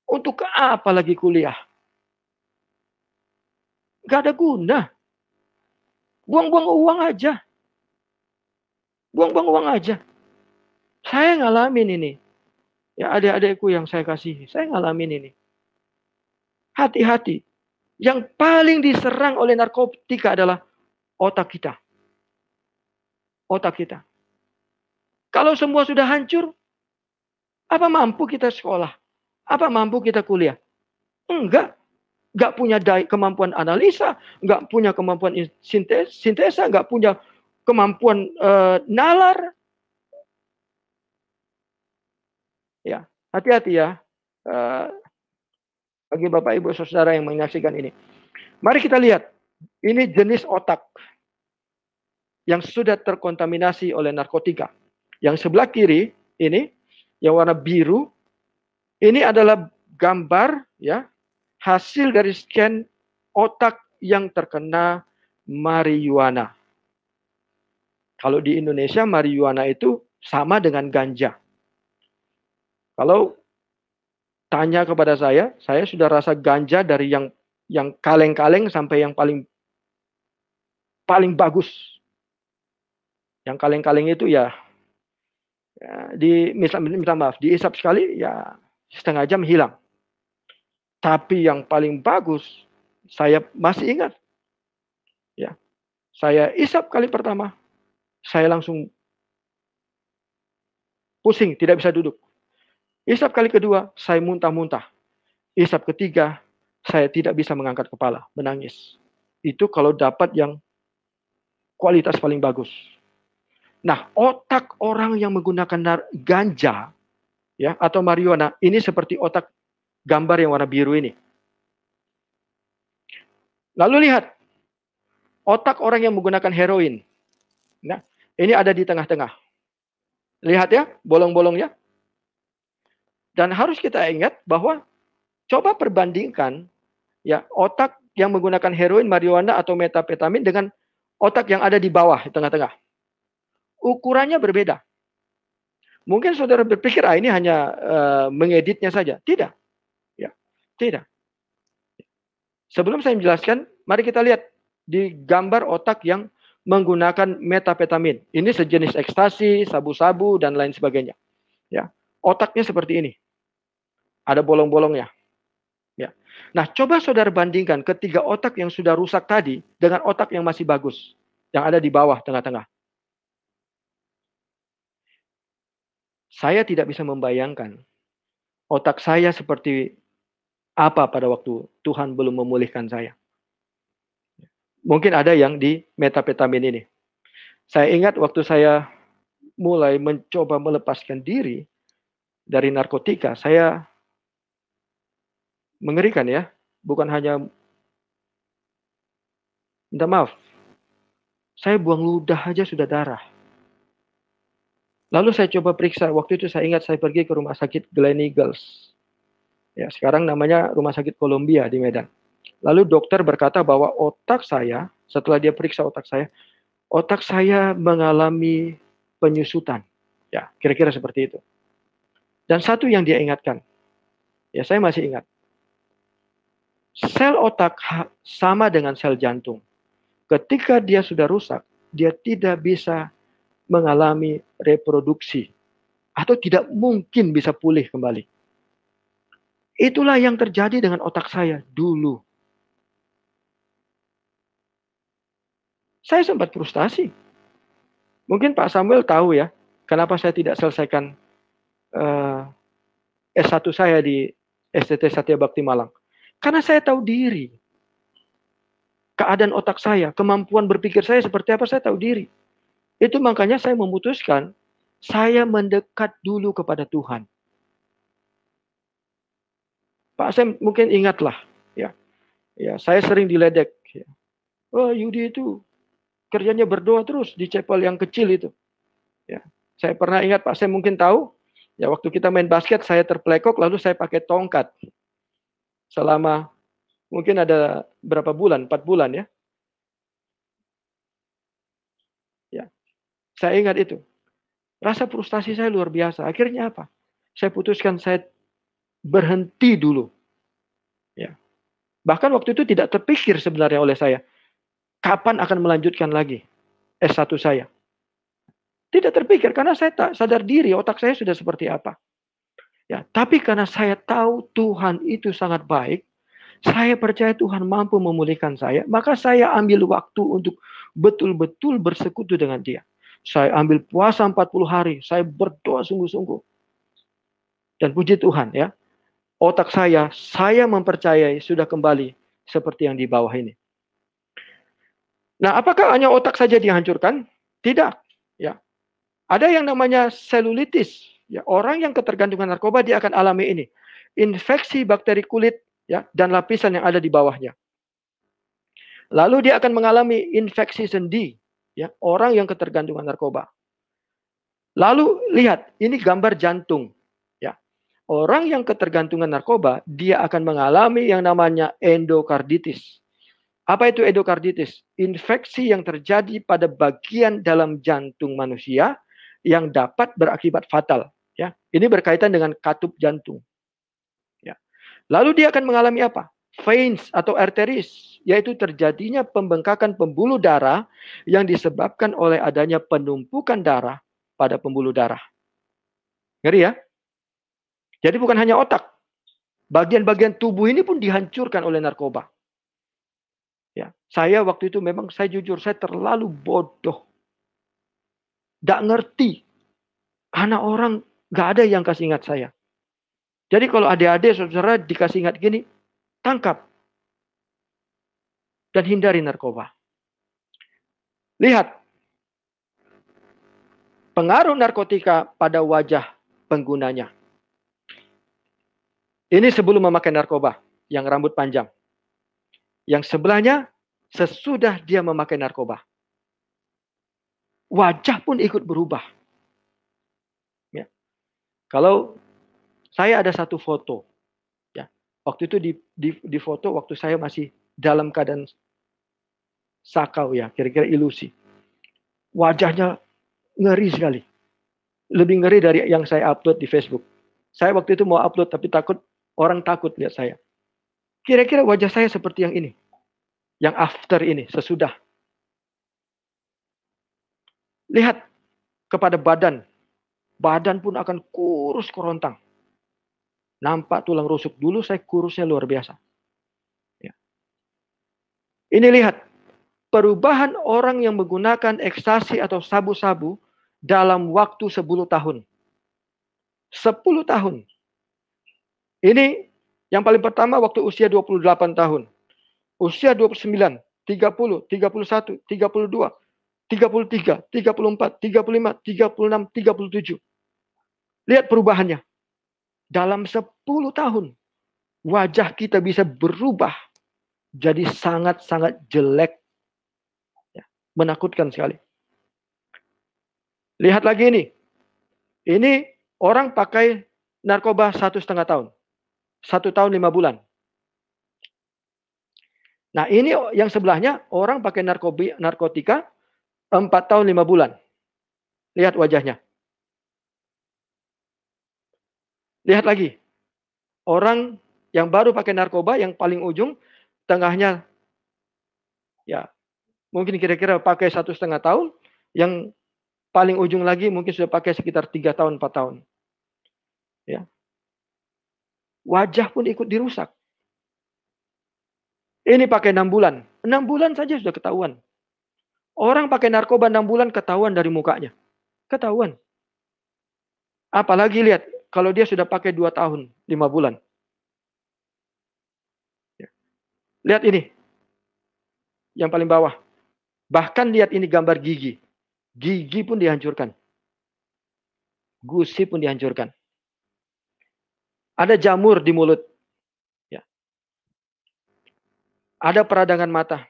untuk apa lagi kuliah? Gak ada guna. Buang-buang uang aja. Buang-buang uang aja. Saya ngalamin ini. Ya adik-adikku yang saya kasih, saya ngalamin ini. Hati-hati. Yang paling diserang oleh narkotika adalah otak kita. Otak kita. Kalau semua sudah hancur, apa mampu kita sekolah? Apa mampu kita kuliah? Enggak. Enggak punya kemampuan analisa, enggak punya kemampuan sintesa, enggak punya kemampuan uh, nalar. Ya, hati-hati ya. Uh, bagi Bapak Ibu Saudara yang menyaksikan ini. Mari kita lihat. Ini jenis otak yang sudah terkontaminasi oleh narkotika. Yang sebelah kiri ini yang warna biru ini adalah gambar ya hasil dari scan otak yang terkena marijuana. Kalau di Indonesia marijuana itu sama dengan ganja. Kalau tanya kepada saya, saya sudah rasa ganja dari yang yang kaleng-kaleng sampai yang paling paling bagus. Yang kaleng-kaleng itu ya, ya di misal minta maaf, diisap sekali ya setengah jam hilang. Tapi yang paling bagus saya masih ingat. Ya. Saya isap kali pertama, saya langsung pusing, tidak bisa duduk. Isap kali kedua, saya muntah-muntah. Isap ketiga, saya tidak bisa mengangkat kepala, menangis. Itu kalau dapat yang kualitas paling bagus. Nah, otak orang yang menggunakan ganja ya atau marijuana ini seperti otak gambar yang warna biru ini. Lalu lihat otak orang yang menggunakan heroin. Nah, ini ada di tengah-tengah. Lihat ya, bolong-bolong ya. Dan harus kita ingat bahwa coba perbandingkan ya otak yang menggunakan heroin, marijuana atau metapetamin dengan otak yang ada di bawah di tengah-tengah. Ukurannya berbeda. Mungkin saudara berpikir ah ini hanya uh, mengeditnya saja. Tidak. Tidak. Sebelum saya menjelaskan, mari kita lihat di gambar otak yang menggunakan metapetamin. Ini sejenis ekstasi, sabu-sabu dan lain sebagainya. Ya, otaknya seperti ini ada bolong-bolongnya. Ya. Nah, coba saudara bandingkan ketiga otak yang sudah rusak tadi dengan otak yang masih bagus, yang ada di bawah tengah-tengah. Saya tidak bisa membayangkan otak saya seperti apa pada waktu Tuhan belum memulihkan saya. Mungkin ada yang di metapetamin ini. Saya ingat waktu saya mulai mencoba melepaskan diri dari narkotika, saya mengerikan ya. Bukan hanya minta maaf. Saya buang ludah aja sudah darah. Lalu saya coba periksa. Waktu itu saya ingat saya pergi ke rumah sakit Glen Eagles. Ya, sekarang namanya Rumah Sakit Columbia di Medan. Lalu dokter berkata bahwa otak saya, setelah dia periksa otak saya, otak saya mengalami penyusutan. Ya, kira-kira seperti itu. Dan satu yang dia ingatkan, ya saya masih ingat. Sel otak sama dengan sel jantung. Ketika dia sudah rusak, dia tidak bisa mengalami reproduksi atau tidak mungkin bisa pulih kembali. Itulah yang terjadi dengan otak saya dulu. Saya sempat frustasi. Mungkin Pak Samuel tahu ya, kenapa saya tidak selesaikan uh, eh, S1 saya di STT Satya Bakti Malang. Karena saya tahu diri. Keadaan otak saya, kemampuan berpikir saya seperti apa, saya tahu diri. Itu makanya saya memutuskan, saya mendekat dulu kepada Tuhan. Pak saya mungkin ingatlah, ya, ya saya sering diledek. Ya. Oh Yudi itu kerjanya berdoa terus di chapel yang kecil itu. Ya, saya pernah ingat Pak saya mungkin tahu, ya waktu kita main basket saya terplekok lalu saya pakai tongkat selama mungkin ada berapa bulan, empat bulan ya. Ya, saya ingat itu. Rasa frustasi saya luar biasa. Akhirnya apa? Saya putuskan saya berhenti dulu. Ya. Bahkan waktu itu tidak terpikir sebenarnya oleh saya. Kapan akan melanjutkan lagi S1 saya. Tidak terpikir karena saya tak sadar diri otak saya sudah seperti apa. Ya, tapi karena saya tahu Tuhan itu sangat baik, saya percaya Tuhan mampu memulihkan saya, maka saya ambil waktu untuk betul-betul bersekutu dengan dia. Saya ambil puasa 40 hari, saya berdoa sungguh-sungguh. Dan puji Tuhan ya, otak saya, saya mempercayai sudah kembali seperti yang di bawah ini. Nah, apakah hanya otak saja dihancurkan? Tidak, ya. Ada yang namanya selulitis, Ya, orang yang ketergantungan narkoba dia akan alami ini. Infeksi bakteri kulit ya dan lapisan yang ada di bawahnya. Lalu dia akan mengalami infeksi sendi, ya, orang yang ketergantungan narkoba. Lalu lihat, ini gambar jantung. Orang yang ketergantungan narkoba, dia akan mengalami yang namanya endokarditis. Apa itu endokarditis? Infeksi yang terjadi pada bagian dalam jantung manusia yang dapat berakibat fatal. Ya, ini berkaitan dengan katup jantung. Ya. Lalu dia akan mengalami apa? Veins atau arteris, yaitu terjadinya pembengkakan pembuluh darah yang disebabkan oleh adanya penumpukan darah pada pembuluh darah. Ngeri ya? Jadi bukan hanya otak. Bagian-bagian tubuh ini pun dihancurkan oleh narkoba. Ya, saya waktu itu memang saya jujur saya terlalu bodoh. Tidak ngerti. Anak orang Gak ada yang kasih ingat saya. Jadi kalau adik-adik saudara dikasih ingat gini, tangkap dan hindari narkoba. Lihat pengaruh narkotika pada wajah penggunanya. Ini sebelum memakai narkoba yang rambut panjang. Yang sebelahnya sesudah dia memakai narkoba. Wajah pun ikut berubah. Ya. Kalau saya ada satu foto, ya, waktu itu di, di, di foto waktu saya masih dalam keadaan sakau ya, kira-kira ilusi. Wajahnya ngeri sekali. Lebih ngeri dari yang saya upload di Facebook. Saya waktu itu mau upload tapi takut orang takut lihat saya. Kira-kira wajah saya seperti yang ini. Yang after ini, sesudah. Lihat kepada badan. Badan pun akan kurus kerontang. Nampak tulang rusuk. Dulu saya kurusnya luar biasa. Ya. Ini lihat. Perubahan orang yang menggunakan ekstasi atau sabu-sabu dalam waktu 10 tahun. 10 tahun. Ini yang paling pertama waktu usia 28 tahun. Usia 29, 30, 31, 32, 33, 34, 35, 36, 37. Lihat perubahannya. Dalam 10 tahun, wajah kita bisa berubah jadi sangat-sangat jelek. Ya, menakutkan sekali. Lihat lagi ini. Ini orang pakai narkoba satu setengah tahun satu tahun lima bulan. Nah ini yang sebelahnya orang pakai narkobi, narkotika empat tahun lima bulan. Lihat wajahnya. Lihat lagi. Orang yang baru pakai narkoba yang paling ujung tengahnya ya mungkin kira-kira pakai satu setengah tahun yang paling ujung lagi mungkin sudah pakai sekitar tiga tahun empat tahun ya wajah pun ikut dirusak. Ini pakai enam bulan. Enam bulan saja sudah ketahuan. Orang pakai narkoba enam bulan ketahuan dari mukanya. Ketahuan. Apalagi lihat, kalau dia sudah pakai dua tahun, lima bulan. Ya. Lihat ini. Yang paling bawah. Bahkan lihat ini gambar gigi. Gigi pun dihancurkan. Gusi pun dihancurkan. Ada jamur di mulut. Ya. Ada peradangan mata.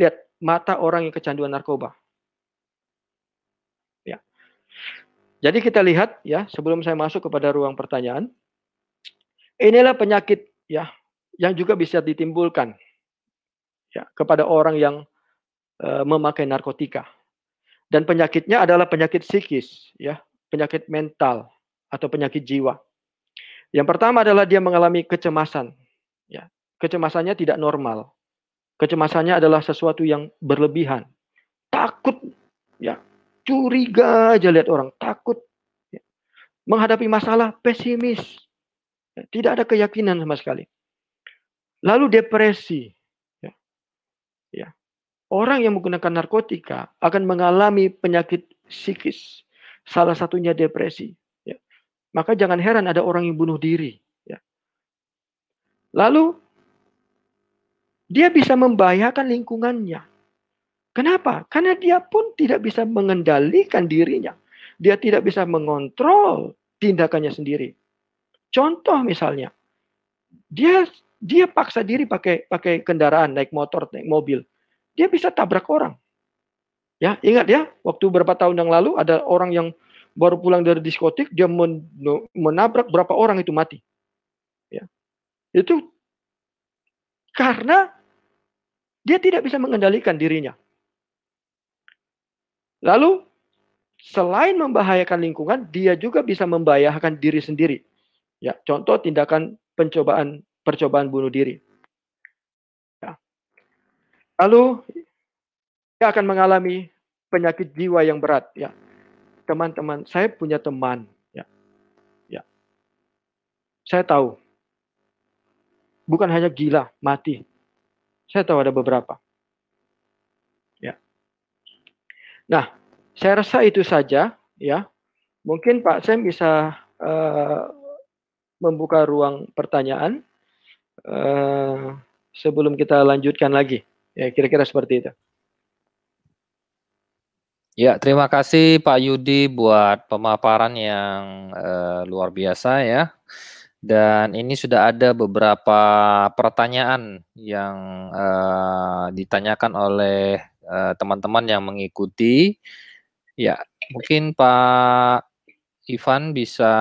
Lihat, mata orang yang kecanduan narkoba. Ya. Jadi kita lihat ya, sebelum saya masuk kepada ruang pertanyaan, inilah penyakit ya yang juga bisa ditimbulkan ya kepada orang yang uh, memakai narkotika. Dan penyakitnya adalah penyakit psikis ya, penyakit mental atau penyakit jiwa. Yang pertama adalah dia mengalami kecemasan. Ya, kecemasannya tidak normal. Kecemasannya adalah sesuatu yang berlebihan. Takut, ya, curiga aja lihat orang, takut. Ya. Menghadapi masalah pesimis. Ya, tidak ada keyakinan sama sekali. Lalu depresi. Ya. Ya. Orang yang menggunakan narkotika akan mengalami penyakit psikis. Salah satunya depresi. Maka jangan heran ada orang yang bunuh diri. Ya. Lalu dia bisa membahayakan lingkungannya. Kenapa? Karena dia pun tidak bisa mengendalikan dirinya. Dia tidak bisa mengontrol tindakannya sendiri. Contoh misalnya, dia dia paksa diri pakai pakai kendaraan, naik motor, naik mobil. Dia bisa tabrak orang. Ya, ingat ya, waktu beberapa tahun yang lalu ada orang yang baru pulang dari diskotik dia men menabrak berapa orang itu mati. Ya. Itu karena dia tidak bisa mengendalikan dirinya. Lalu selain membahayakan lingkungan, dia juga bisa membahayakan diri sendiri. Ya, contoh tindakan pencobaan percobaan bunuh diri. Ya. Lalu dia akan mengalami penyakit jiwa yang berat ya teman-teman, saya punya teman, ya, ya, saya tahu, bukan hanya gila, mati, saya tahu ada beberapa, ya. Nah, saya rasa itu saja, ya. Mungkin Pak Sam bisa uh, membuka ruang pertanyaan uh, sebelum kita lanjutkan lagi. Ya, kira-kira seperti itu. Ya, terima kasih Pak Yudi buat pemaparan yang uh, luar biasa ya. Dan ini sudah ada beberapa pertanyaan yang uh, ditanyakan oleh teman-teman uh, yang mengikuti. Ya, mungkin Pak Ivan bisa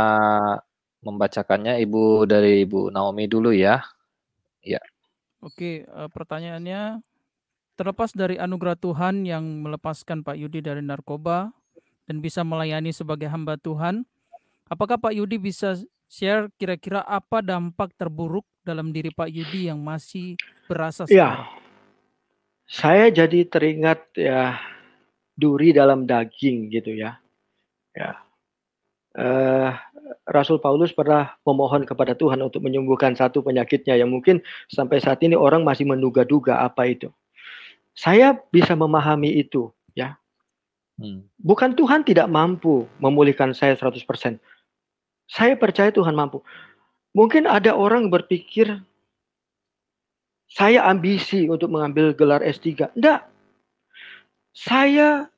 membacakannya Ibu dari Ibu Naomi dulu ya. Ya. Oke, uh, pertanyaannya terlepas dari anugerah Tuhan yang melepaskan Pak Yudi dari narkoba dan bisa melayani sebagai hamba Tuhan, apakah Pak Yudi bisa share kira-kira apa dampak terburuk dalam diri Pak Yudi yang masih berasa ya. sekarang? Ya, saya jadi teringat ya duri dalam daging gitu ya. Ya, uh, Rasul Paulus pernah memohon kepada Tuhan untuk menyembuhkan satu penyakitnya yang mungkin sampai saat ini orang masih menduga-duga apa itu. Saya bisa memahami itu, ya. Hmm. Bukan Tuhan tidak mampu memulihkan saya 100%. Saya percaya Tuhan mampu. Mungkin ada orang berpikir saya ambisi untuk mengambil gelar S3. Enggak. Saya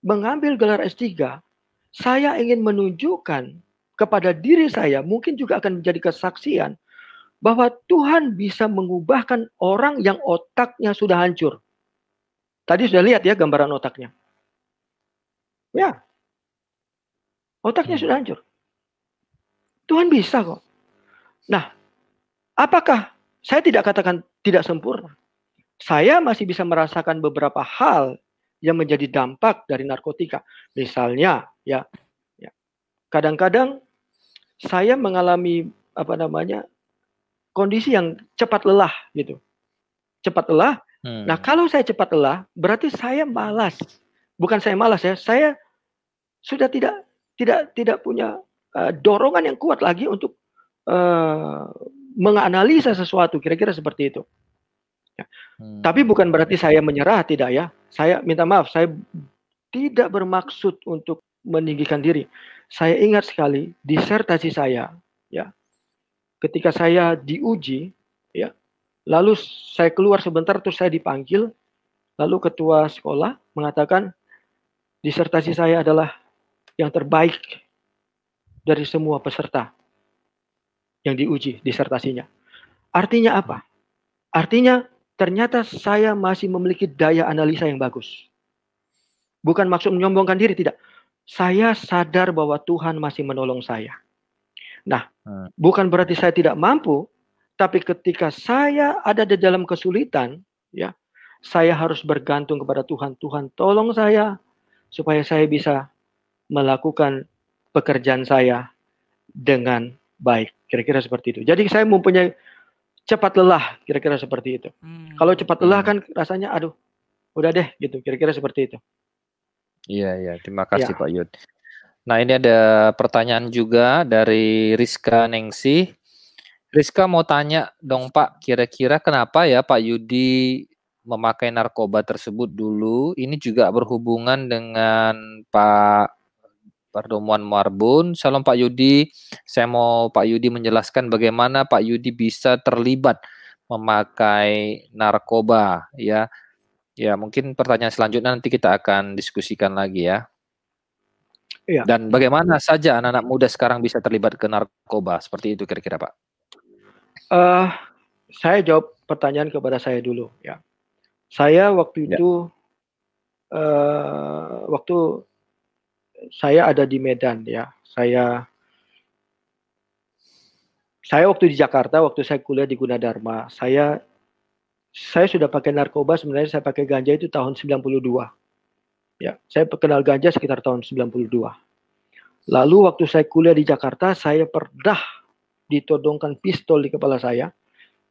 mengambil gelar S3 saya ingin menunjukkan kepada diri saya, mungkin juga akan menjadi kesaksian, bahwa Tuhan bisa mengubahkan orang yang otaknya sudah hancur. Tadi sudah lihat ya gambaran otaknya. Ya. Otaknya hmm. sudah hancur. Tuhan bisa kok. Nah, apakah saya tidak katakan tidak sempurna? Saya masih bisa merasakan beberapa hal yang menjadi dampak dari narkotika. Misalnya, ya ya kadang-kadang saya mengalami apa namanya kondisi yang cepat lelah gitu cepat lelah hmm. nah kalau saya cepat lelah berarti saya malas bukan saya malas ya saya sudah tidak tidak tidak punya uh, dorongan yang kuat lagi untuk uh, menganalisa sesuatu kira-kira seperti itu ya. hmm. tapi bukan berarti saya menyerah tidak ya saya minta maaf saya tidak bermaksud untuk meninggikan diri. Saya ingat sekali disertasi saya, ya. Ketika saya diuji. Lalu saya keluar sebentar terus saya dipanggil, lalu ketua sekolah mengatakan disertasi saya adalah yang terbaik dari semua peserta yang diuji disertasinya. Artinya apa? Artinya ternyata saya masih memiliki daya analisa yang bagus. Bukan maksud menyombongkan diri, tidak saya sadar bahwa Tuhan masih menolong saya. Nah, hmm. bukan berarti saya tidak mampu, tapi ketika saya ada di dalam kesulitan, ya, saya harus bergantung kepada Tuhan. Tuhan, tolong saya supaya saya bisa melakukan pekerjaan saya dengan baik. Kira-kira seperti itu. Jadi saya mempunyai cepat lelah, kira-kira seperti itu. Hmm. Kalau cepat lelah kan rasanya, aduh, udah deh, gitu. Kira-kira seperti itu. Iya iya, terima kasih Ya. Pak Yud. Nah, ini ada pertanyaan juga dari Rizka Nengsi. Rizka mau tanya dong Pak, kira-kira kenapa ya Pak Yudi memakai narkoba tersebut dulu? Ini juga berhubungan dengan Pak Pertemuan Marbun. Salam Pak Yudi, saya mau Pak Yudi menjelaskan bagaimana Pak Yudi bisa terlibat memakai narkoba ya Ya, mungkin pertanyaan selanjutnya nanti kita akan diskusikan lagi ya. Iya. Dan bagaimana saja anak-anak muda sekarang bisa terlibat ke narkoba seperti itu kira-kira Pak? Uh, saya jawab pertanyaan kepada saya dulu ya. Saya waktu ya. itu uh, waktu saya ada di Medan ya. Saya saya waktu di Jakarta, waktu saya kuliah di Gunadarma, saya saya sudah pakai narkoba sebenarnya saya pakai ganja itu tahun 92. Ya, saya kenal ganja sekitar tahun 92. Lalu waktu saya kuliah di Jakarta, saya pernah ditodongkan pistol di kepala saya,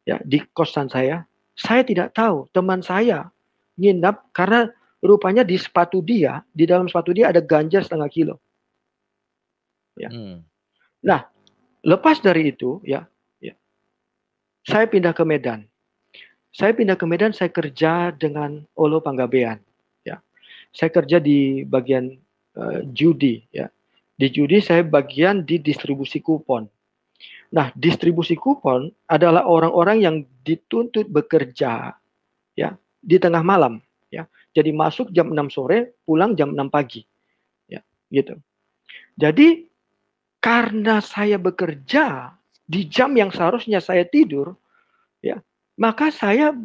ya di kosan saya. Saya tidak tahu teman saya nginap karena rupanya di sepatu dia, di dalam sepatu dia ada ganja setengah kilo. Ya. Hmm. Nah, lepas dari itu, ya, ya, saya pindah ke Medan. Saya pindah ke Medan, saya kerja dengan Olo Panggabean. Ya, saya kerja di bagian uh, judi. Ya, di judi saya bagian di distribusi kupon. Nah, distribusi kupon adalah orang-orang yang dituntut bekerja ya di tengah malam ya. Jadi masuk jam 6 sore, pulang jam 6 pagi. Ya, gitu. Jadi karena saya bekerja di jam yang seharusnya saya tidur, ya, maka saya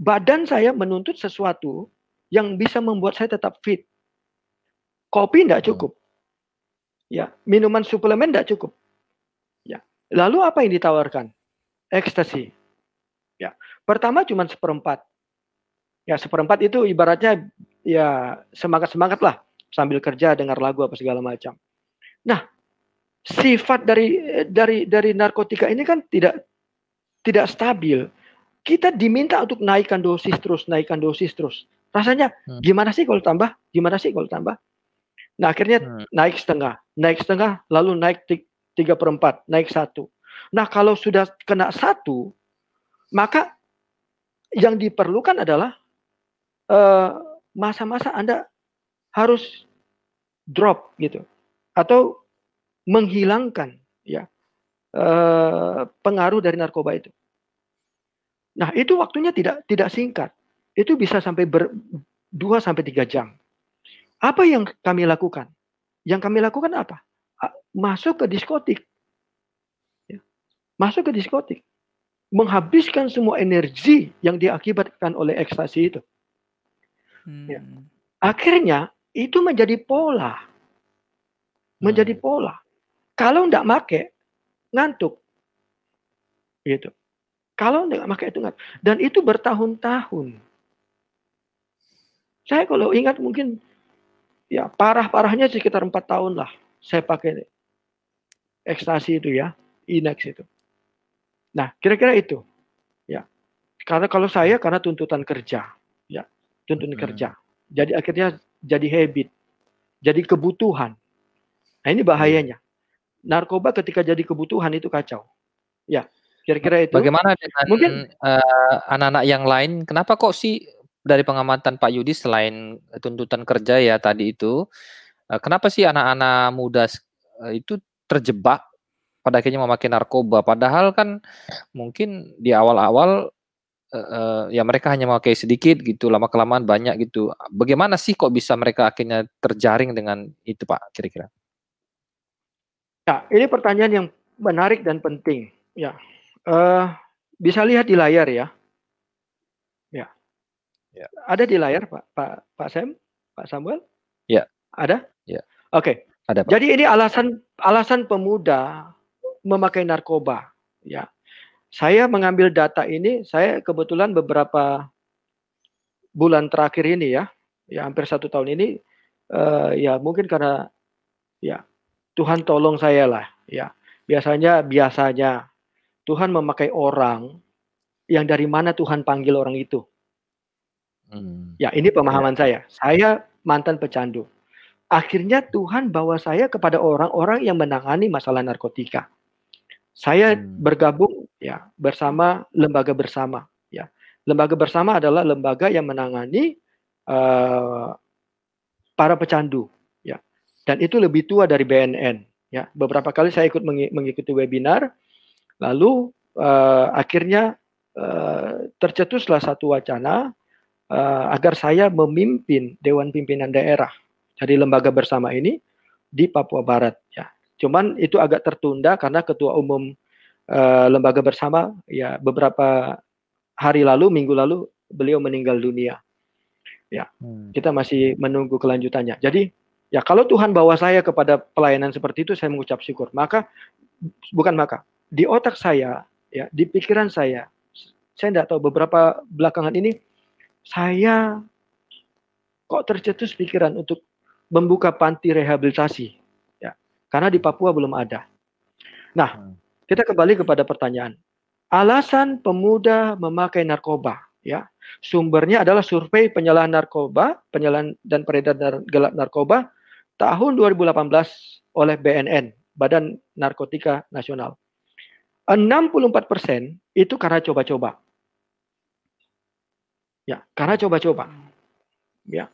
badan saya menuntut sesuatu yang bisa membuat saya tetap fit. Kopi tidak cukup. Ya, minuman suplemen tidak cukup. Lalu apa yang ditawarkan? Ekstasi. Ya. Pertama cuma seperempat. Ya, seperempat itu ibaratnya ya semangat-semangat lah sambil kerja dengar lagu apa segala macam. Nah, sifat dari dari dari narkotika ini kan tidak tidak stabil. Kita diminta untuk naikkan dosis terus, naikkan dosis terus. Rasanya hmm. gimana sih kalau tambah? Gimana sih kalau tambah? Nah akhirnya hmm. naik setengah, naik setengah, lalu naik tiga perempat, naik satu. Nah kalau sudah kena satu, maka yang diperlukan adalah eh, masa-masa uh, Anda harus drop gitu, atau menghilangkan ya eh, pengaruh dari narkoba itu. Nah, itu waktunya tidak tidak singkat. Itu bisa sampai ber, 2 sampai 3 jam. Apa yang kami lakukan? Yang kami lakukan apa? Masuk ke diskotik. Ya. Masuk ke diskotik. Menghabiskan semua energi yang diakibatkan oleh ekstasi itu. Ya. Hmm. Akhirnya itu menjadi pola. Menjadi hmm. pola. Kalau tidak make, ngantuk. Gitu. Kalau tidak make itu ngantuk. Dan itu bertahun-tahun. Saya kalau ingat mungkin ya parah-parahnya sekitar empat tahun lah saya pakai ekstasi itu ya, Inex itu. Nah, kira-kira itu. Ya. Karena kalau saya karena tuntutan kerja, ya, tuntutan hmm. kerja. Jadi akhirnya jadi habit, jadi kebutuhan. Nah, ini bahayanya narkoba ketika jadi kebutuhan itu kacau. Ya, kira-kira itu. Bagaimana dengan mungkin uh, anak-anak yang lain? Kenapa kok sih dari pengamatan Pak Yudi selain tuntutan kerja ya tadi itu, kenapa sih anak-anak muda uh, itu terjebak pada akhirnya memakai narkoba? Padahal kan mungkin di awal-awal uh, ya mereka hanya memakai sedikit gitu, lama kelamaan banyak gitu. Bagaimana sih kok bisa mereka akhirnya terjaring dengan itu Pak kira-kira? Ya, ini pertanyaan yang menarik dan penting. Ya, uh, bisa lihat di layar ya. Ya. ya. Ada di layar Pak Pak Pak Sam, Pak Samuel? Ya. Ada? Ya. Oke. Okay. Ada. Pak. Jadi ini alasan alasan pemuda memakai narkoba. Ya. Saya mengambil data ini, saya kebetulan beberapa bulan terakhir ini ya, ya hampir satu tahun ini, uh, ya mungkin karena ya Tuhan tolong saya lah ya biasanya biasanya Tuhan memakai orang yang dari mana Tuhan panggil orang itu hmm. ya ini pemahaman ya. saya saya mantan pecandu akhirnya Tuhan bawa saya kepada orang-orang yang menangani masalah narkotika saya hmm. bergabung ya bersama lembaga bersama ya lembaga bersama adalah lembaga yang menangani uh, para pecandu dan itu lebih tua dari BNN. Ya, beberapa kali saya ikut mengikuti webinar, lalu uh, akhirnya uh, tercetuslah satu wacana uh, agar saya memimpin Dewan Pimpinan Daerah dari lembaga bersama ini di Papua Barat. Ya, cuman itu agak tertunda karena Ketua Umum uh, lembaga bersama ya beberapa hari lalu, minggu lalu beliau meninggal dunia. Ya, hmm. kita masih menunggu kelanjutannya. Jadi Ya kalau Tuhan bawa saya kepada pelayanan seperti itu, saya mengucap syukur. Maka bukan maka di otak saya, ya di pikiran saya, saya tidak tahu beberapa belakangan ini saya kok tercetus pikiran untuk membuka panti rehabilitasi, ya karena di Papua belum ada. Nah, hmm. kita kembali kepada pertanyaan. Alasan pemuda memakai narkoba, ya sumbernya adalah survei penyalahan narkoba, penyalahan dan peredaran gelap narkoba tahun 2018 oleh BNN, Badan Narkotika Nasional. 64 persen itu karena coba-coba. Ya, karena coba-coba. Ya,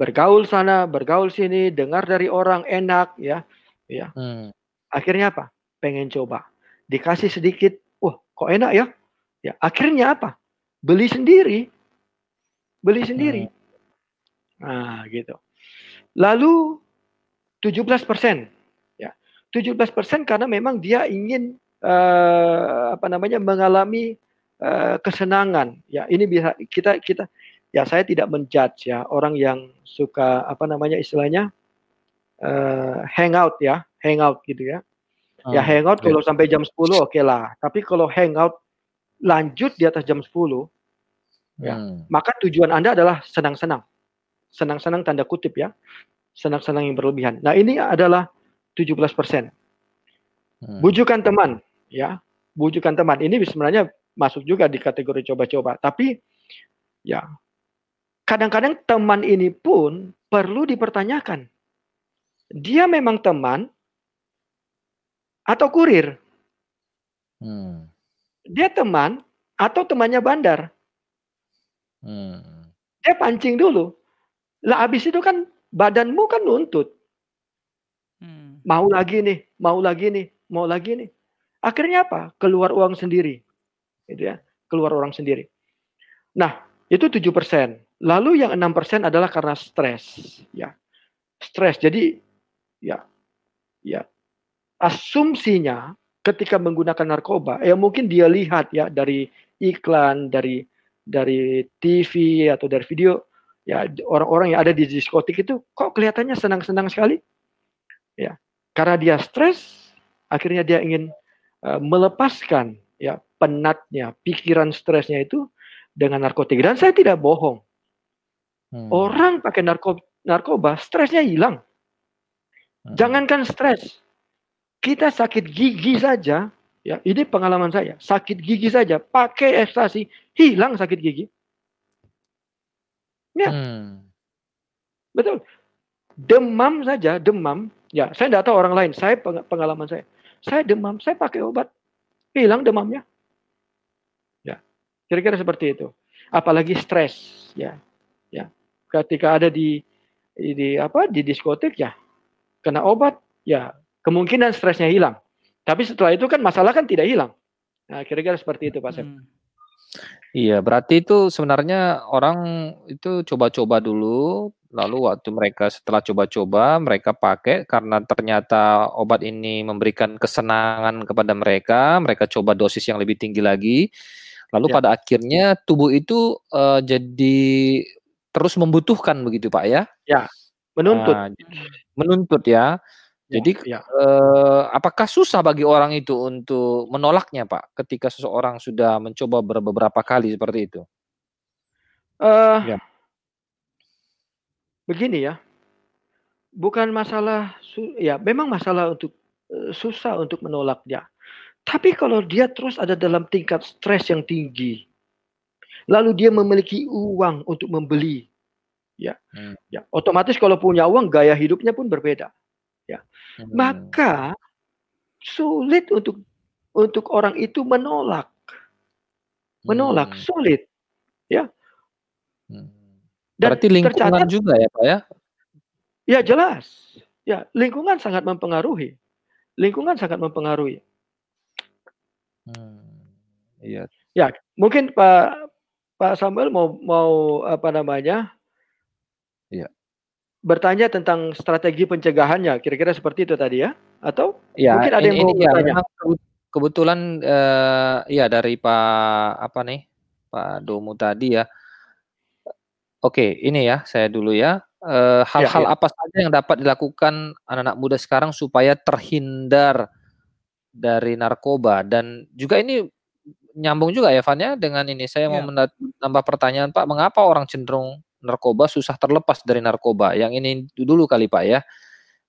bergaul sana, bergaul sini, dengar dari orang enak, ya, ya. Hmm. Akhirnya apa? pengen coba. Dikasih sedikit, wah kok enak ya? Ya, akhirnya apa? Beli sendiri. Beli sendiri. Hmm. Nah, gitu. Lalu 17% ya. 17% karena memang dia ingin uh, apa namanya mengalami uh, kesenangan. Ya, ini bisa kita kita ya saya tidak menjudge ya orang yang suka apa namanya istilahnya uh, hangout ya, hangout gitu ya. Hmm, ya hangout kalau sampai jam 10 oke okay lah. Tapi kalau hangout lanjut di atas jam 10 ya, hmm. maka tujuan Anda adalah senang-senang. Senang-senang tanda kutip ya. Senang-senang yang berlebihan. Nah, ini adalah 17%. Hmm. Bujukan teman ya. Bujukan teman. Ini sebenarnya masuk juga di kategori coba-coba. Tapi ya kadang-kadang teman ini pun perlu dipertanyakan dia memang teman atau kurir? Hmm. Dia teman atau temannya bandar? Hmm. Dia pancing dulu. Lah abis itu kan badanmu kan nuntut. Hmm. Mau lagi nih, mau lagi nih, mau lagi nih. Akhirnya apa? Keluar uang sendiri. Gitu ya. Keluar orang sendiri. Nah, itu 7%. Lalu yang 6% adalah karena stres, ya. Stres. Jadi ya ya asumsinya ketika menggunakan narkoba ya mungkin dia lihat ya dari iklan dari dari TV atau dari video ya orang-orang yang ada di diskotik itu kok kelihatannya senang-senang sekali ya karena dia stres akhirnya dia ingin uh, melepaskan ya penatnya pikiran stresnya itu dengan narkotik dan saya tidak bohong hmm. orang pakai narko narkoba stresnya hilang Hmm. Jangankan stres, kita sakit gigi saja, ya ini pengalaman saya, sakit gigi saja, pakai ekstasi, hilang sakit gigi. Ya, hmm. betul. Demam saja, demam, ya saya tidak tahu orang lain, saya pengalaman saya, saya demam, saya pakai obat, hilang demamnya. Kira-kira seperti itu. Apalagi stres, ya, ya. Ketika ada di di apa di diskotik ya kena obat, ya kemungkinan stresnya hilang. Tapi setelah itu kan masalah kan tidak hilang. Nah, kira-kira seperti itu Pak Sep. Hmm. Iya, berarti itu sebenarnya orang itu coba-coba dulu, lalu waktu mereka setelah coba-coba mereka pakai karena ternyata obat ini memberikan kesenangan kepada mereka, mereka coba dosis yang lebih tinggi lagi, lalu ya. pada akhirnya tubuh itu uh, jadi terus membutuhkan begitu Pak ya? Ya, menuntut. Nah, menuntut ya. ya Jadi ya. Eh, apakah susah bagi orang itu untuk menolaknya, Pak, ketika seseorang sudah mencoba beberapa kali seperti itu? Uh, ya. Begini ya, bukan masalah, ya memang masalah untuk uh, susah untuk menolak dia. Tapi kalau dia terus ada dalam tingkat stres yang tinggi, lalu dia memiliki uang untuk membeli ya hmm. ya otomatis kalau punya uang gaya hidupnya pun berbeda ya hmm. maka sulit untuk untuk orang itu menolak menolak hmm. sulit ya hmm. Dan berarti lingkungan tercatat, juga ya pak ya ya jelas ya lingkungan sangat mempengaruhi lingkungan sangat mempengaruhi hmm. iya ya mungkin pak pak Samuel mau mau apa namanya Iya. Bertanya tentang strategi pencegahannya, kira-kira seperti itu tadi ya? Atau ya, mungkin ada ini, yang mau ini, ya, bertanya? Ya, kebetulan uh, ya dari Pak apa nih Pak Domu tadi ya. Oke, ini ya saya dulu ya. Eh, hal-hal ya, ya. apa saja yang dapat dilakukan anak-anak muda sekarang supaya terhindar dari narkoba dan juga ini nyambung juga ya Van ya dengan ini saya ya. mau menambah pertanyaan Pak, mengapa orang cenderung narkoba susah terlepas dari narkoba. Yang ini dulu kali Pak ya.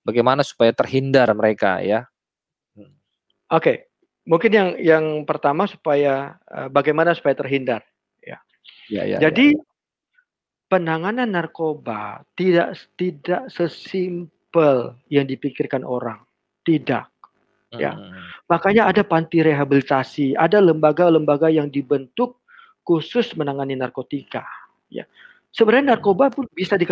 Bagaimana supaya terhindar mereka ya? Oke, okay. mungkin yang yang pertama supaya uh, bagaimana supaya terhindar ya. Ya, ya Jadi ya. penanganan narkoba tidak tidak sesimpel yang dipikirkan orang. Tidak. Ya. Hmm. Makanya ada panti rehabilitasi, ada lembaga-lembaga yang dibentuk khusus menangani narkotika, ya sebenarnya narkoba pun bisa di,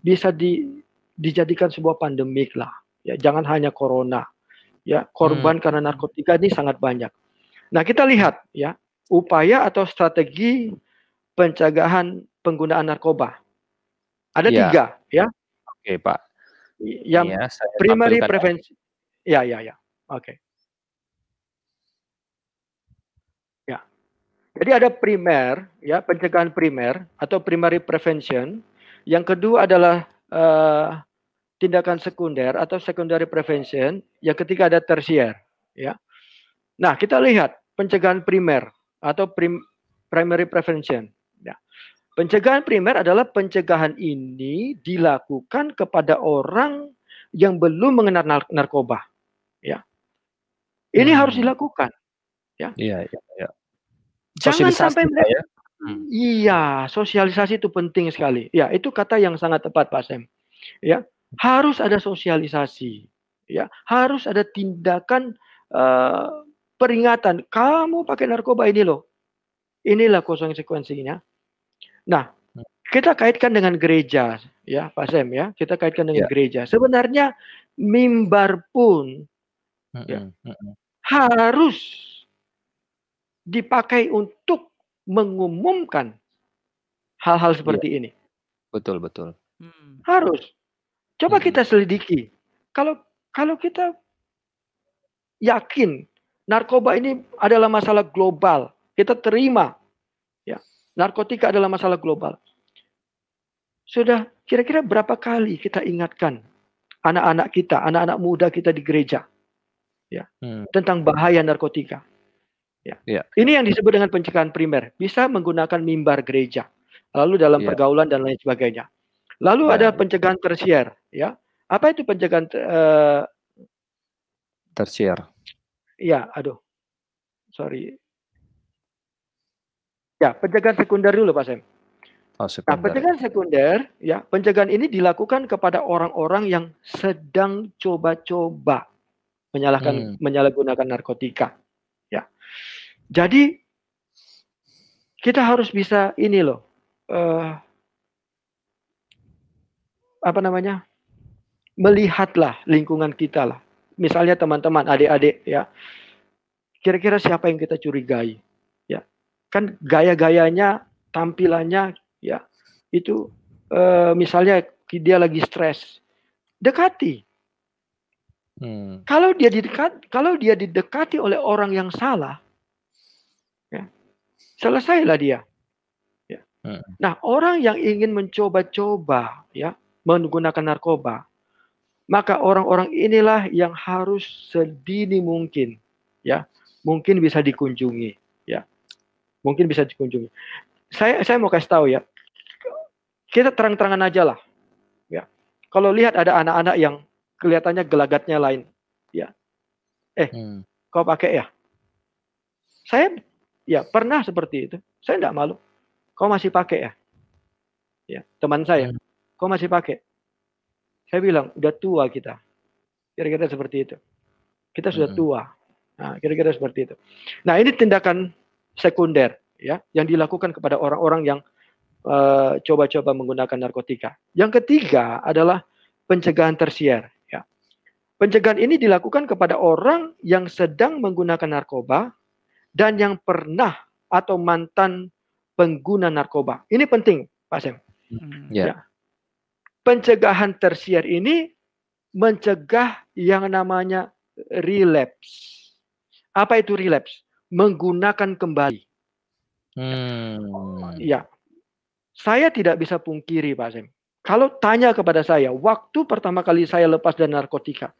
bisa di, dijadikan sebuah pandemik lah. Ya, jangan hanya corona. ya korban Hmm. karena narkotika ini sangat banyak. Nah, kita lihat ya upaya atau strategi pencegahan penggunaan narkoba. Ada Iya. tiga ya. Oke, Pak. Yang saya primary ya. prevensi. Ya, ya, Oke. Ya. Jadi ada primer, ya pencegahan primer atau primary prevention. Yang kedua adalah eh, tindakan sekunder atau secondary prevention. Yang ketiga ada tersier, ya. Nah, kita lihat pencegahan primer atau prim, primary prevention. Ya. Pencegahan primer adalah pencegahan ini dilakukan kepada orang yang belum mengenal nar- narkoba. Ya. Ini Hmm. harus dilakukan. Iya, iya, iya. Jangan Sosialisasi, sampai mereka ya. Hmm. Iya, sosialisasi itu penting sekali. Ya, itu kata yang sangat tepat, Pak Sem. Ya, harus ada sosialisasi. Ya, harus ada tindakan eh, peringatan. Kamu pakai narkoba ini loh. Inilah konsekuensinya. Nah, kita kaitkan dengan gereja, ya, Pak Sem ya. Kita kaitkan dengan Ya. gereja. Sebenarnya mimbar pun Ya. Mm-mm, mm-mm. Harus dipakai untuk mengumumkan hal-hal seperti ini. Betul, betul. Hmm. Harus. Coba Hmm. kita selidiki. Kalau kalau kita yakin narkoba ini adalah masalah global, kita terima ya. Narkotika adalah masalah global. Sudah kira-kira berapa kali kita ingatkan anak-anak kita, anak-anak muda kita di gereja Hmm. tentang bahaya narkotika. Ya. Ya. Ini yang disebut dengan pencegahan primer. Bisa menggunakan mimbar gereja. Lalu dalam Ya. pergaulan dan lain sebagainya. Lalu Ya. ada pencegahan tersier, ya. Apa itu pencegahan eh, Tersier. ya, aduh. Sorry. Ya, pencegahan sekunder dulu, Pak Sem. Oh, Nah, sekunder. pencegahan sekunder, ya, pencegahan ini dilakukan kepada orang-orang yang sedang coba-coba menyalahkan Hmm. menyalahgunakan narkotika. Ya. Jadi kita harus bisa ini loh. eh, apa namanya? Melihatlah lingkungan kita lah. Misalnya teman-teman, adik-adik ya. Kira-kira siapa yang kita curigai? Ya. Kan gaya-gayanya, tampilannya ya itu eh, misalnya dia lagi stres. Dekati. Hmm. Kalau dia didekat, kalau dia didekati oleh orang yang salah, ya, selesailah dia. Ya. Hmm. Nah, orang yang ingin mencoba-coba, ya, menggunakan narkoba, maka orang-orang inilah yang harus sedini mungkin, ya, mungkin bisa dikunjungi, ya, mungkin bisa dikunjungi. Saya saya mau kasih tahu ya, kita terang-terangan aja lah, ya. Kalau lihat ada anak-anak yang kelihatannya gelagatnya lain, Hmm. kau pakai ya? Saya ya pernah seperti itu. Saya tidak malu. Kau masih pakai ya? Ya, teman saya. Hmm. Kau masih pakai? Saya bilang, udah tua kita. Kira-kira seperti itu. Kita sudah Hmm. tua. Nah, kira-kira seperti itu. Nah, ini tindakan sekunder ya yang dilakukan kepada orang-orang yang eh, coba-coba menggunakan narkotika. Yang ketiga adalah pencegahan tersier ya. Pencegahan ini dilakukan kepada orang yang sedang menggunakan narkoba dan yang pernah atau mantan pengguna narkoba. Ini penting, Pak Sem. Hmm. Ya. Pencegahan tersier ini mencegah yang namanya relapse. Apa itu relapse? Menggunakan kembali. Hmm. Ya. Saya tidak bisa pungkiri, Pak Sem. Kalau tanya kepada saya, waktu pertama kali saya lepas dari narkotika,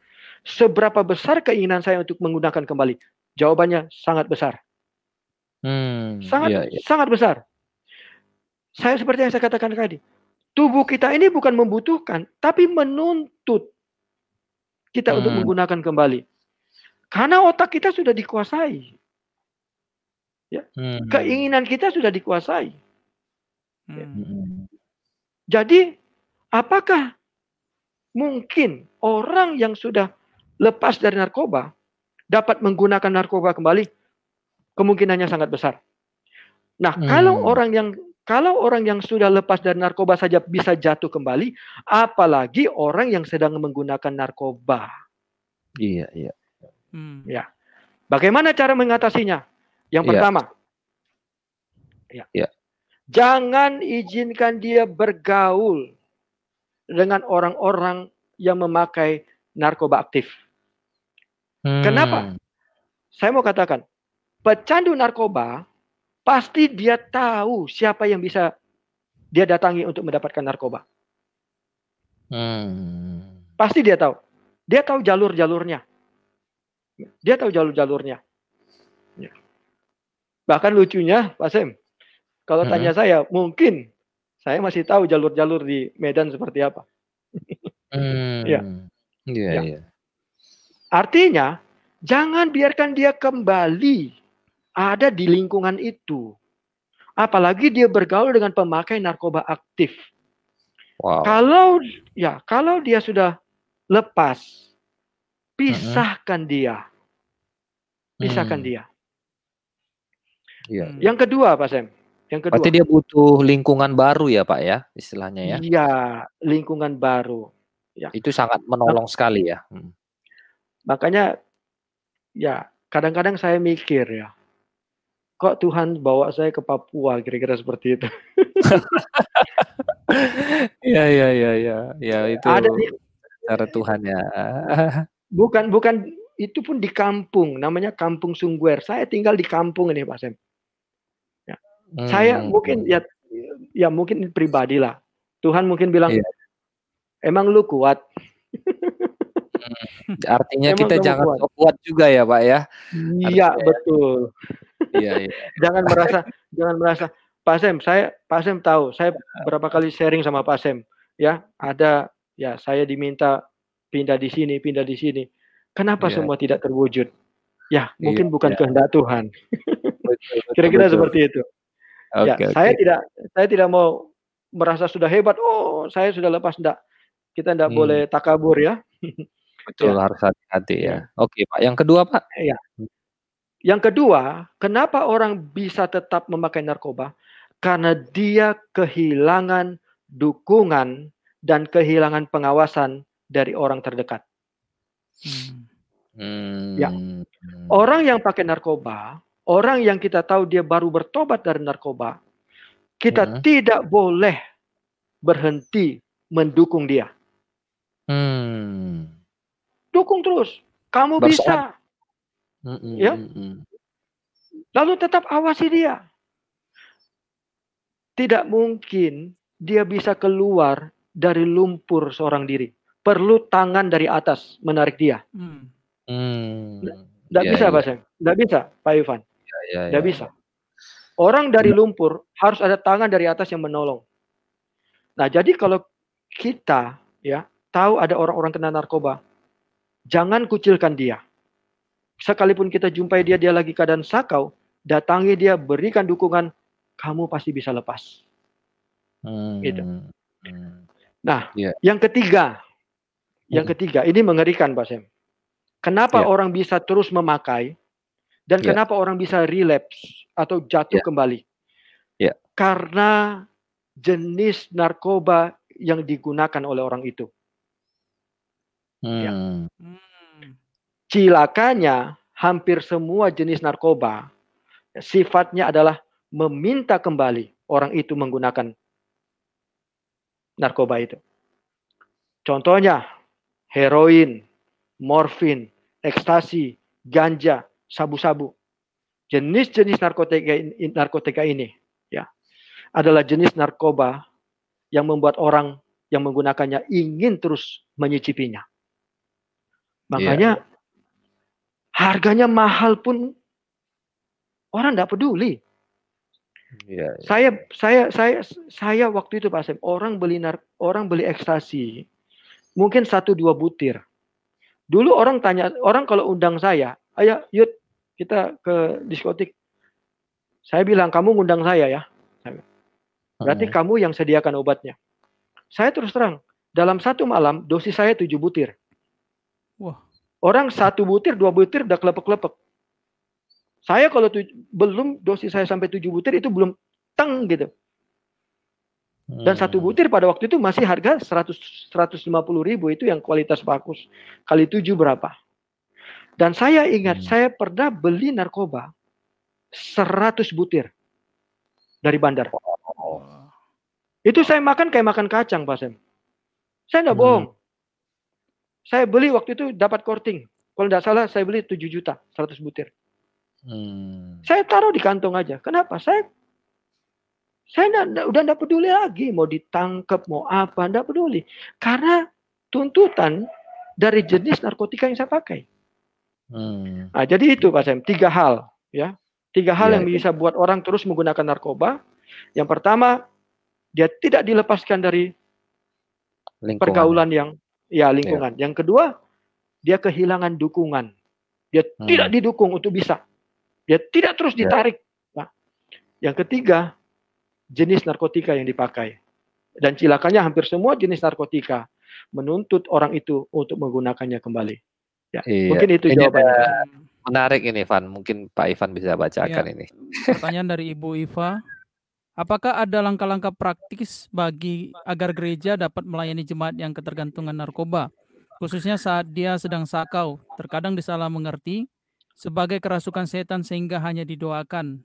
seberapa besar keinginan saya untuk menggunakan kembali? Jawabannya sangat besar. Hmm. Sangat Iya, iya. sangat besar. Saya seperti yang saya katakan tadi. Tubuh kita ini bukan membutuhkan, tapi menuntut kita untuk Hmm. menggunakan kembali. Karena otak kita sudah dikuasai. Hmm. Keinginan kita sudah dikuasai. Hmm. Hmm. Jadi, apakah mungkin orang yang sudah lepas dari narkoba dapat menggunakan narkoba kembali? Kemungkinannya sangat besar. Nah, kalau Hmm. orang yang kalau orang yang sudah lepas dari narkoba saja bisa jatuh kembali, apalagi orang yang sedang menggunakan narkoba. Iya, iya. Hmm. Ya. Bagaimana cara mengatasinya? Yang ya. pertama, ya. ya. Jangan izinkan dia bergaul dengan orang-orang yang memakai narkoba aktif. Hmm. Kenapa? Saya mau katakan, pecandu narkoba pasti dia tahu siapa yang bisa dia datangi untuk mendapatkan narkoba. Hmm. Pasti dia tahu. Dia tahu jalur-jalurnya. Dia tahu jalur-jalurnya. Ya. Bahkan lucunya, Pak Sem, kalau hmm. tanya saya, mungkin saya masih tahu jalur-jalur di Medan seperti apa. hmm. Ya. Iya, ya. iya. Artinya, jangan biarkan dia kembali ada di lingkungan itu. Apalagi dia bergaul dengan pemakai narkoba aktif. Wow. Kalau ya, kalau dia sudah lepas, pisahkan uh -huh. dia. Pisahkan hmm. dia. Ya. Yang kedua, Pak Sam. Yang kedua. Berarti dia butuh lingkungan baru ya, Pak ya, istilahnya ya. Iya, lingkungan baru. Ya. Itu sangat menolong sekali ya. Hmm. Makanya ya, kadang-kadang saya mikir ya, kok Tuhan bawa saya ke Papua kira-kira seperti itu. (laughs) Iya iya iya iya ya itu ada di, cara Tuhan ya. bukan bukan itu pun di kampung namanya Kampung Sungguer. Saya tinggal di kampung ini Pak Sem. Ya. Hmm. Saya mungkin ya ya mungkin pribadi lah. Tuhan mungkin bilang iya. emang lu kuat. (laughs) (laughs) Artinya kita jangan kuat. kuat juga ya, Pak ya. Iya, betul. Iya, iya. (laughs) jangan merasa jangan merasa Pak Sem, saya Pak Sem tahu, saya berapa kali sharing sama Pak Sem, ya, ada ya saya diminta pindah di sini, pindah di sini. Kenapa yeah. semua tidak terwujud? Ya, mungkin yeah, bukan yeah. kehendak Tuhan. (laughs) Kira-kira seperti itu. Okay, ya, okay. saya tidak saya tidak mau merasa sudah hebat. Oh, saya sudah lepas enggak. Kita enggak hmm. boleh takabur ya. Betul, ya. harus hati-hati ya. Oke, Pak. Yang kedua, Pak? Ya. Yang kedua, kenapa orang bisa tetap memakai narkoba? Karena dia kehilangan dukungan dan kehilangan pengawasan dari orang terdekat. Hmm. Ya. Orang yang pakai narkoba, orang yang kita tahu dia baru bertobat dari narkoba, kita hmm. tidak boleh berhenti mendukung dia. Hmm. Dukung terus. Kamu Bersoal. bisa. Mm -mm, ya. Lalu tetap awasi dia. Tidak mungkin dia bisa keluar dari lumpur seorang diri. Perlu tangan dari atas menarik dia. Hmm. Tidak ya, bisa, ya. Pak Sam. Tidak bisa, Pak Ivan. Tidak ya, ya, ya. bisa. Orang dari lumpur harus ada tangan dari atas yang menolong. Nah, jadi kalau kita ya tahu ada orang-orang kena narkoba, Jangan kucilkan dia. Sekalipun kita jumpai dia, dia lagi keadaan sakau, datangi dia, berikan dukungan, kamu pasti bisa lepas. Hmm. Gitu. Hmm. Nah, yeah. yang ketiga, yang hmm. ketiga, ini mengerikan Pak Sem. Kenapa yeah. orang bisa terus memakai dan yeah. kenapa orang bisa relapse atau jatuh yeah. kembali? Yeah. Karena jenis narkoba yang digunakan oleh orang itu. Ya. Hmm. Cilakanya hampir semua jenis narkoba sifatnya adalah meminta kembali orang itu menggunakan narkoba itu. Contohnya heroin, morfin, ekstasi, ganja, sabu-sabu. Jenis-jenis narkotika narkotika ini ya adalah jenis narkoba yang membuat orang yang menggunakannya ingin terus menyicipinya. Makanya yeah. harganya mahal pun orang tidak peduli. Yeah, yeah. Saya saya saya saya waktu itu Pak Sem, orang beli nar, orang beli ekstasi mungkin satu dua butir. Dulu orang tanya orang kalau undang saya, ayo yuk kita ke diskotik. Saya bilang kamu ngundang saya ya. Berarti -huh. kamu yang sediakan obatnya. Saya terus terang, dalam satu malam dosis saya tujuh butir. Wah. Orang satu butir, dua butir udah kelepek-kelepek. Saya kalau tuj- belum dosis saya sampai tujuh butir itu belum teng gitu. Dan satu hmm. butir pada waktu itu masih harga 100 150 ribu itu yang kualitas bagus. Kali tujuh berapa? Dan saya ingat Hmm. saya pernah beli narkoba 100 butir dari bandar. Oh. Itu saya makan kayak makan kacang, Pak Sam. Saya nggak Hmm. bohong. Saya beli waktu itu dapat korting. Kalau nggak salah saya beli 7 juta 100 butir. Hmm. Saya taruh di kantong aja. Kenapa? Saya saya nggak- nggak- udah nggak peduli lagi mau ditangkap mau apa nggak peduli karena tuntutan dari jenis narkotika yang saya pakai. Hmm. Nah, jadi itu Pak Sam, tiga hal ya. Tiga hal Iya, yang iya. bisa buat orang terus menggunakan narkoba. Yang pertama, dia tidak dilepaskan dari Lingkungan. pergaulan yang ya lingkungan. Yang kedua, dia kehilangan dukungan. Dia Hmm. tidak didukung untuk bisa. Dia tidak terus Ya. ditarik. Nah, yang ketiga, jenis narkotika yang dipakai. Dan cilakanya hampir semua jenis narkotika menuntut orang itu untuk menggunakannya kembali. Ya, Iya. mungkin itu Ini jawabannya. ada menarik ini, Van. Mungkin Pak Ivan bisa bacakan Iya. ini. Pertanyaan dari Ibu Iva. Apakah ada langkah-langkah praktis bagi agar gereja dapat melayani jemaat yang ketergantungan narkoba, khususnya saat dia sedang sakau, terkadang disalah mengerti sebagai kerasukan setan sehingga hanya didoakan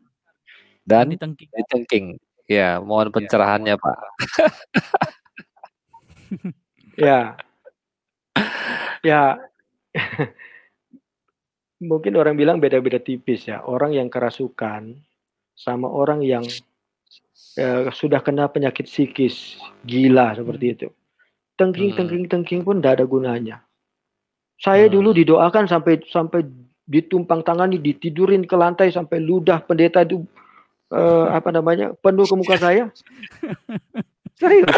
dan Dan ditengking. ditengking. Ya, mohon pencerahannya, Pak. (laughs) Ya. Ya. Mungkin orang bilang beda-beda tipis ya. Orang yang kerasukan sama orang yang eh, sudah kena penyakit psikis, gila seperti itu. Tengking, Hmm. tengking, tengking pun tidak ada gunanya. Saya Hmm. dulu didoakan sampai sampai ditumpang tangani, ditidurin ke lantai sampai ludah pendeta itu eh, (laughs) apa namanya penuh ke muka saya. Serius.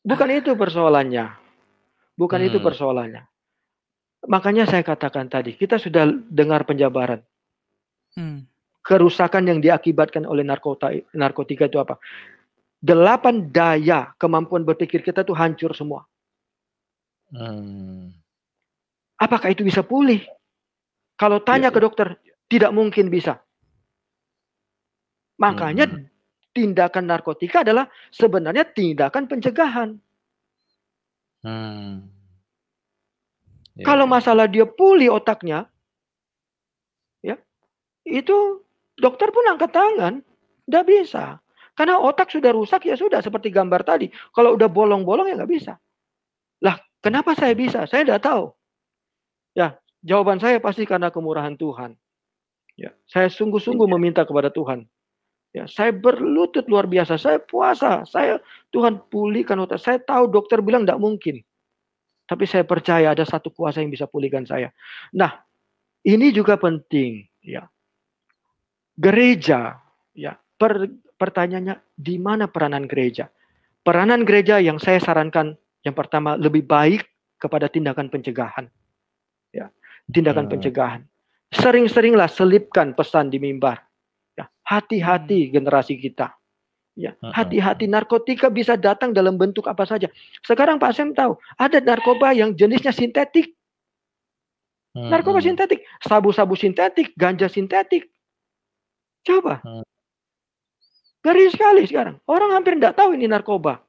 Bukan itu persoalannya. Bukan itu Hmm. persoalannya. Makanya saya katakan tadi, kita sudah dengar penjabaran. Hmm. Kerusakan yang diakibatkan oleh narkota, narkotika itu apa? Delapan daya kemampuan berpikir kita tuh hancur semua. Hmm. Apakah itu bisa pulih? Kalau tanya Iya, ke dokter, tidak mungkin bisa. Makanya Hmm. tindakan narkotika adalah sebenarnya tindakan pencegahan. Hmm. Ya, Kalau ya. masalah dia pulih otaknya, ya itu dokter pun angkat tangan, nggak bisa. Karena otak sudah rusak ya sudah seperti gambar tadi. Kalau udah bolong-bolong ya nggak bisa. Lah kenapa saya bisa? Saya nggak tahu. Ya jawaban saya pasti karena kemurahan Tuhan. Ya saya sungguh-sungguh meminta kepada Tuhan. Ya, saya berlutut luar biasa. Saya puasa. Saya Tuhan pulihkan otak. Saya tahu dokter bilang tidak mungkin. Tapi saya percaya ada satu kuasa yang bisa pulihkan saya. Nah, ini juga penting, ya. Gereja, ya. Per, pertanyaannya di mana peranan gereja? Peranan gereja yang saya sarankan yang pertama lebih baik kepada tindakan pencegahan. Ya, tindakan Hmm. pencegahan. Sering-seringlah selipkan pesan di mimbar. Ya, hati-hati generasi kita. Ya, Hmm. hati-hati narkotika bisa datang dalam bentuk apa saja. Sekarang Pak Sem tahu, ada narkoba yang jenisnya sintetik. Hmm, Narkoba hmm. sintetik, sabu-sabu sintetik, ganja sintetik. Coba. Hmm. Ngeri sekali sekarang. Orang hampir tidak tahu ini narkoba.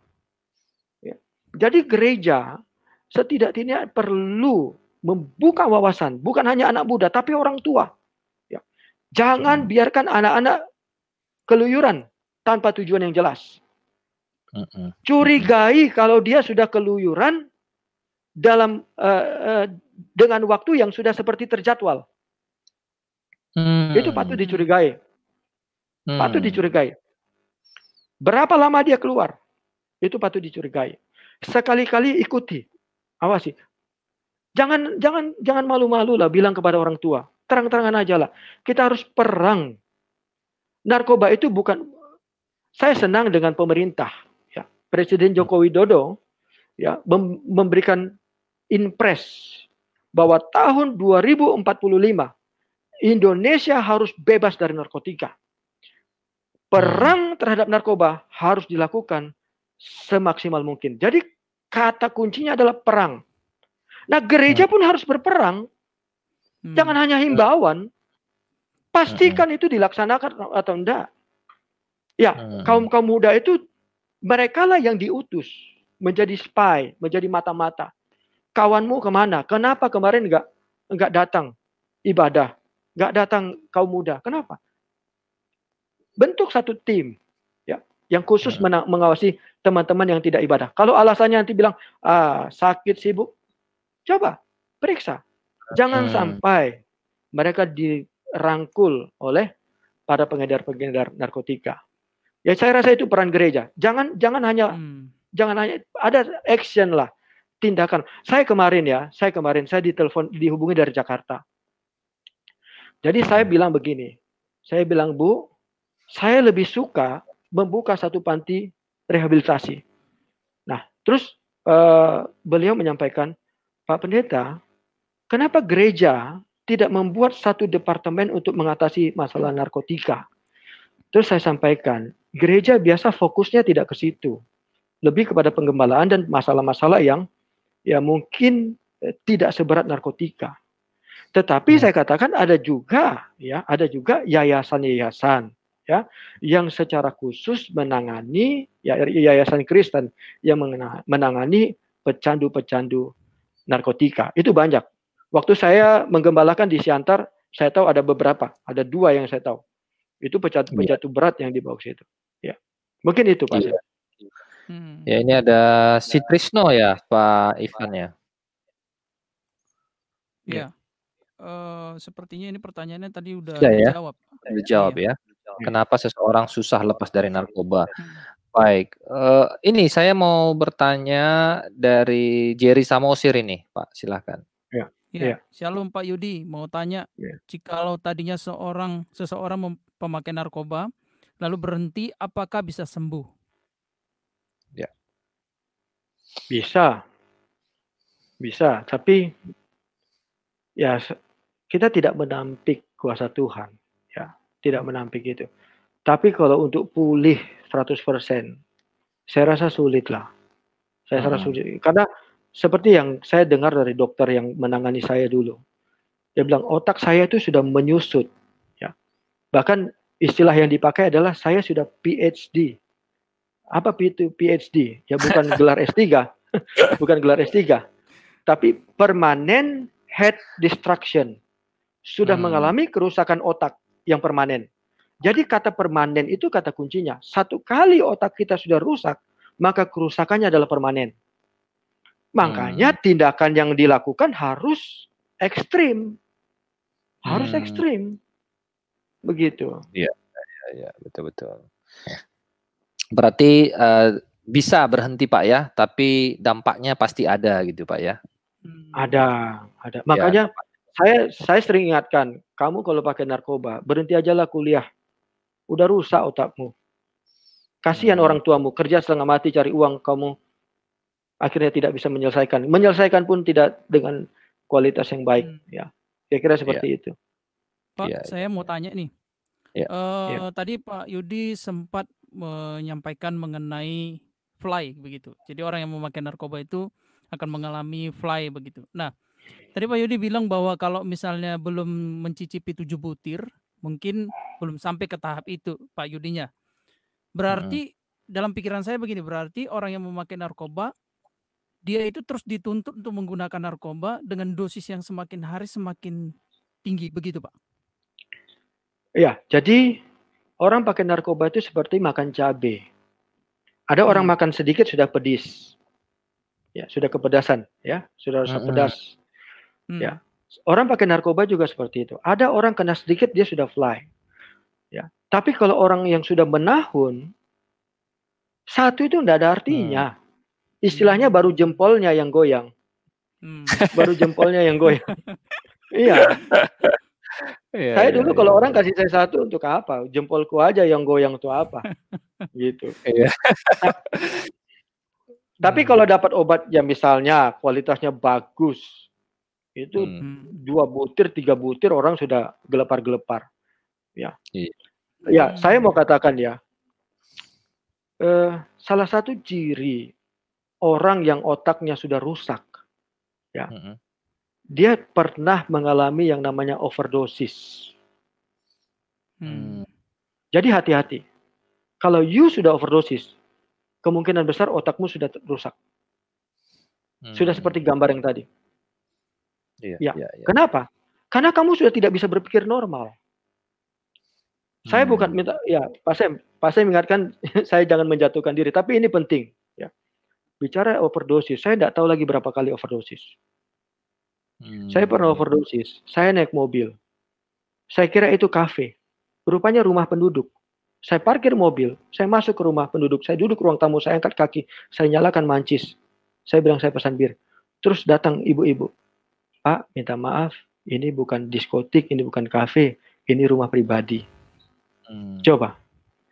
Ya. Jadi gereja setidak-tidaknya perlu membuka wawasan, bukan hanya anak muda, tapi orang tua. Ya. Jangan Hmm. biarkan anak-anak keluyuran tanpa tujuan yang jelas. Hmm, hmm. Curigai kalau dia sudah keluyuran dalam eh, eh, dengan waktu yang sudah seperti terjadwal. Itu patut Hmm. dicurigai. Patut Hmm. dicurigai. Berapa lama dia keluar? Itu patut dicurigai. Sekali-kali ikuti. Awasi. Jangan jangan jangan malu-malu lah bilang kepada orang tua. Terang-terangan aja lah. Kita harus perang. Narkoba itu bukan saya senang dengan pemerintah ya. Presiden Joko Widodo ya mem- memberikan impres bahwa tahun 2045 Indonesia harus bebas dari narkotika. Perang terhadap narkoba harus dilakukan semaksimal mungkin. Jadi kata kuncinya adalah perang. Nah, gereja pun harus berperang, Hmm. jangan hanya himbauan. Pastikan itu dilaksanakan atau enggak. Ya, Hmm. kaum kaum muda itu mereka lah yang diutus menjadi spy, menjadi mata-mata. Kawanmu ke mana? Kenapa kemarin enggak nggak datang ibadah, nggak datang kaum muda. Kenapa? Bentuk satu tim ya yang khusus Hmm. mengawasi teman-teman yang tidak ibadah. Kalau alasannya nanti bilang ah sakit sibuk, coba periksa. Jangan Hmm. sampai mereka dirangkul oleh para pengedar-pengedar narkotika. Ya saya rasa itu peran gereja. Jangan jangan hanya Hmm. jangan hanya ada action lah, tindakan. Saya kemarin ya, saya kemarin saya ditelepon dihubungi dari Jakarta. Jadi saya bilang begini, saya bilang Bu, saya lebih suka membuka satu panti rehabilitasi. Nah, terus eh, beliau menyampaikan, Pak Pendeta, kenapa gereja tidak membuat satu departemen untuk mengatasi masalah narkotika? Terus saya sampaikan, gereja biasa fokusnya tidak ke situ, lebih kepada penggembalaan dan masalah-masalah yang ya mungkin eh, tidak seberat narkotika. Tetapi Hmm. saya katakan ada juga ya, ada juga yayasan-yayasan ya yang secara khusus menangani ya yayasan Kristen yang menangani pecandu-pecandu narkotika. Itu banyak. Waktu saya menggembalakan di Siantar, saya tahu ada beberapa, ada dua yang saya tahu. Itu pecandu-pecandu berat yang dibawa ke situ. Ya. Mungkin itu Pak. Iya. Hmm. Ya ini ada si Trisno ya Pak Ivan ya. Ya. Eh, sepertinya ini pertanyaannya tadi udah Sudah ya? dijawab. Dijawab Iya. ya. Kenapa seseorang susah lepas dari narkoba? Hmm. Baik, eh, ini saya mau bertanya dari Jerry Samosir ini, Pak. Silahkan. Ya, Iya. Shalom Pak Yudi, mau tanya, Iya. jikalau tadinya seorang seseorang pemakai narkoba, lalu berhenti, apakah bisa sembuh? Bisa. Bisa, tapi ya kita tidak menampik kuasa Tuhan, ya. Tidak menampik itu. Tapi kalau untuk pulih 100%, saya rasa sulit lah. Saya rasa Hmm. sulit. Karena seperti yang saya dengar dari dokter yang menangani saya dulu. Dia bilang otak saya itu sudah menyusut, ya. Bahkan istilah yang dipakai adalah saya sudah PhD. Apa itu PhD? Ya bukan (laughs) gelar S3, bukan gelar S3, tapi permanent head destruction. Sudah Hmm. mengalami kerusakan otak yang permanen. Jadi kata permanen itu kata kuncinya. Satu kali otak kita sudah rusak, maka kerusakannya adalah permanen. Makanya tindakan yang dilakukan harus ekstrim. Harus Hmm. ekstrim. Begitu. Ya, ya, betul betul. Berarti eh, bisa berhenti Pak ya, tapi dampaknya pasti ada gitu Pak ya. Hmm. Ada, ada. Makanya saya saya sering ingatkan, kamu kalau pakai narkoba, berhenti aja lah kuliah. Udah rusak otakmu. Kasihan Hmm. orang tuamu, kerja setengah mati cari uang, kamu akhirnya tidak bisa menyelesaikan. Menyelesaikan pun tidak dengan kualitas yang baik, Hmm. ya. Kira-kira seperti itu. Pak, Iya, saya mau tanya nih. Iya. Eh, Iya. Tadi Pak Yudi sempat menyampaikan mengenai fly begitu. Jadi orang yang memakai narkoba itu akan mengalami fly begitu. Nah, tadi Pak Yudi bilang bahwa kalau misalnya belum mencicipi tujuh butir, mungkin belum sampai ke tahap itu Pak Yudinya. Berarti dalam pikiran saya begini, berarti orang yang memakai narkoba dia itu terus dituntut untuk menggunakan narkoba dengan dosis yang semakin hari semakin tinggi begitu, Pak. Ya, jadi orang pakai narkoba itu seperti makan cabai. Ada orang Hmm. makan sedikit sudah pedis. Ya, sudah kepedasan, ya, sudah rasa pedas. Hmm. Ya. Orang pakai narkoba juga seperti itu. Ada orang kena sedikit dia sudah fly. Ya. Tapi kalau orang yang sudah menahun, satu itu tidak ada artinya. Istilahnya Hmm. baru jempolnya yang goyang, Hmm. (laughs) baru jempolnya yang goyang. (laughs) iya, Iya, saya iya, dulu iya. kalau orang kasih saya satu untuk apa? Jempolku aja yang goyang itu apa? (laughs) gitu. Iya. Tapi kalau dapat obat yang misalnya kualitasnya bagus, itu Hmm. Hmm. dua butir, tiga butir orang sudah gelepar-gelepar. Ya. Iya. Ya, Hmm. saya mau katakan ya, eh, salah satu ciri orang yang otaknya sudah rusak, Mm-mm. dia pernah mengalami yang namanya overdosis. Hmm. Jadi hati-hati. Kalau you sudah overdosis, kemungkinan besar otakmu sudah rusak. Sudah Hmm. seperti gambar yang tadi. Iya, ya. ya, ya. Kenapa? Karena kamu sudah tidak bisa berpikir normal. Hmm. Saya bukan minta ya Pak Sem, Pak Sem ingatkan (laughs) saya jangan menjatuhkan diri, tapi ini penting ya. Bicara overdosis, saya tidak tahu lagi berapa kali overdosis. Hmm. Saya pernah overdosis, saya naik mobil. Saya kira itu kafe. Rupanya rumah penduduk. Saya parkir mobil, saya masuk ke rumah penduduk, saya duduk ruang tamu, saya angkat kaki, saya nyalakan mancis. Saya bilang saya pesan bir. Terus datang ibu-ibu. Pak, minta maaf, ini bukan diskotik, ini bukan kafe, ini rumah pribadi. Hmm. Coba.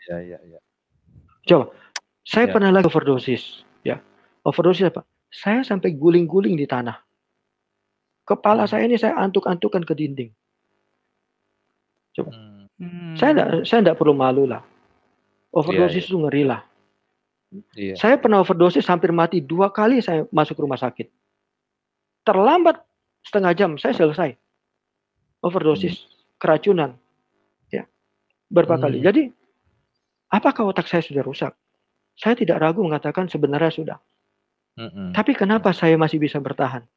Ya, ya, ya. Coba. Saya ya. pernah lagi overdosis, ya. Overdosis apa? Saya sampai guling-guling di tanah. Kepala hmm. saya ini saya antuk-antukan ke dinding. Coba. Hmm. Saya enggak saya enggak perlu malu lah. Overdosis yeah, yeah. itu ngeri lah. Yeah. Saya pernah overdosis hampir mati dua kali saya masuk rumah sakit. Terlambat setengah jam saya selesai. Overdosis, hmm. keracunan. Ya. Berapa hmm. kali. Jadi apakah otak saya sudah rusak? Saya tidak ragu mengatakan sebenarnya sudah. Hmm. Tapi kenapa saya masih bisa bertahan?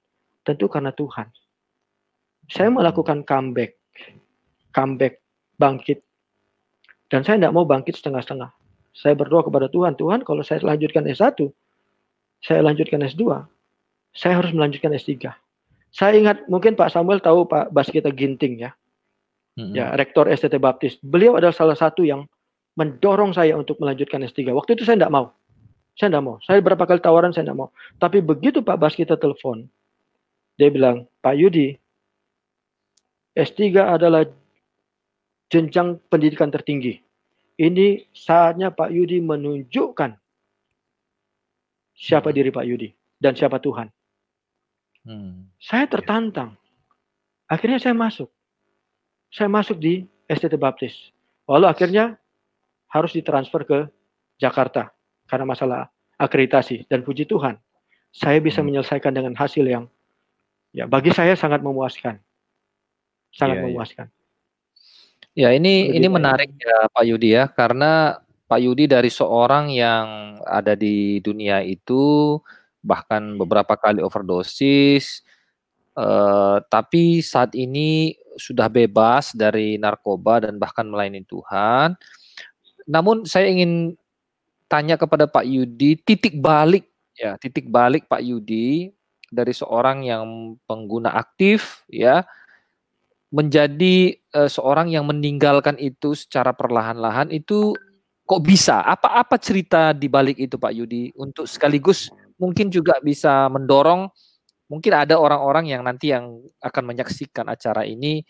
Tentu karena Tuhan. Saya hmm. melakukan comeback. Comeback bangkit. Dan saya tidak mau bangkit setengah-setengah. Saya berdoa kepada Tuhan, Tuhan kalau saya lanjutkan S1, saya lanjutkan S2, saya harus melanjutkan S3. Saya ingat mungkin Pak Samuel tahu Pak Baskita Ginting ya. hmm Ya, rektor STT Baptis. Beliau adalah salah satu yang mendorong saya untuk melanjutkan S3. Waktu itu saya tidak mau. Saya tidak mau. Saya berapa kali tawaran saya tidak mau. Tapi begitu Pak Baskita telepon, dia bilang, Pak Yudi, S3 adalah jenjang pendidikan tertinggi. Ini saatnya Pak Yudi menunjukkan siapa diri Pak Yudi dan siapa Tuhan. Hmm. Saya tertantang. Akhirnya saya masuk. Saya masuk di STT Baptis. Lalu akhirnya harus ditransfer ke Jakarta karena masalah akreditasi dan puji Tuhan saya bisa hmm. menyelesaikan dengan hasil yang ya bagi saya sangat memuaskan. Sangat iya. memuaskan. Yeah. Ya ini ini menarik ya Pak Yudi ya karena Pak Yudi dari seorang yang ada di dunia itu bahkan beberapa kali overdosis eh, tapi saat ini sudah bebas dari narkoba dan bahkan melayani Tuhan. Namun saya ingin tanya kepada Pak Yudi titik balik ya titik balik Pak Yudi dari seorang yang pengguna aktif ya menjadi uh, seorang yang meninggalkan itu secara perlahan-lahan itu kok bisa? Apa-apa cerita di balik itu Pak Yudi untuk sekaligus mungkin juga bisa mendorong mungkin ada orang-orang yang nanti yang akan menyaksikan acara ini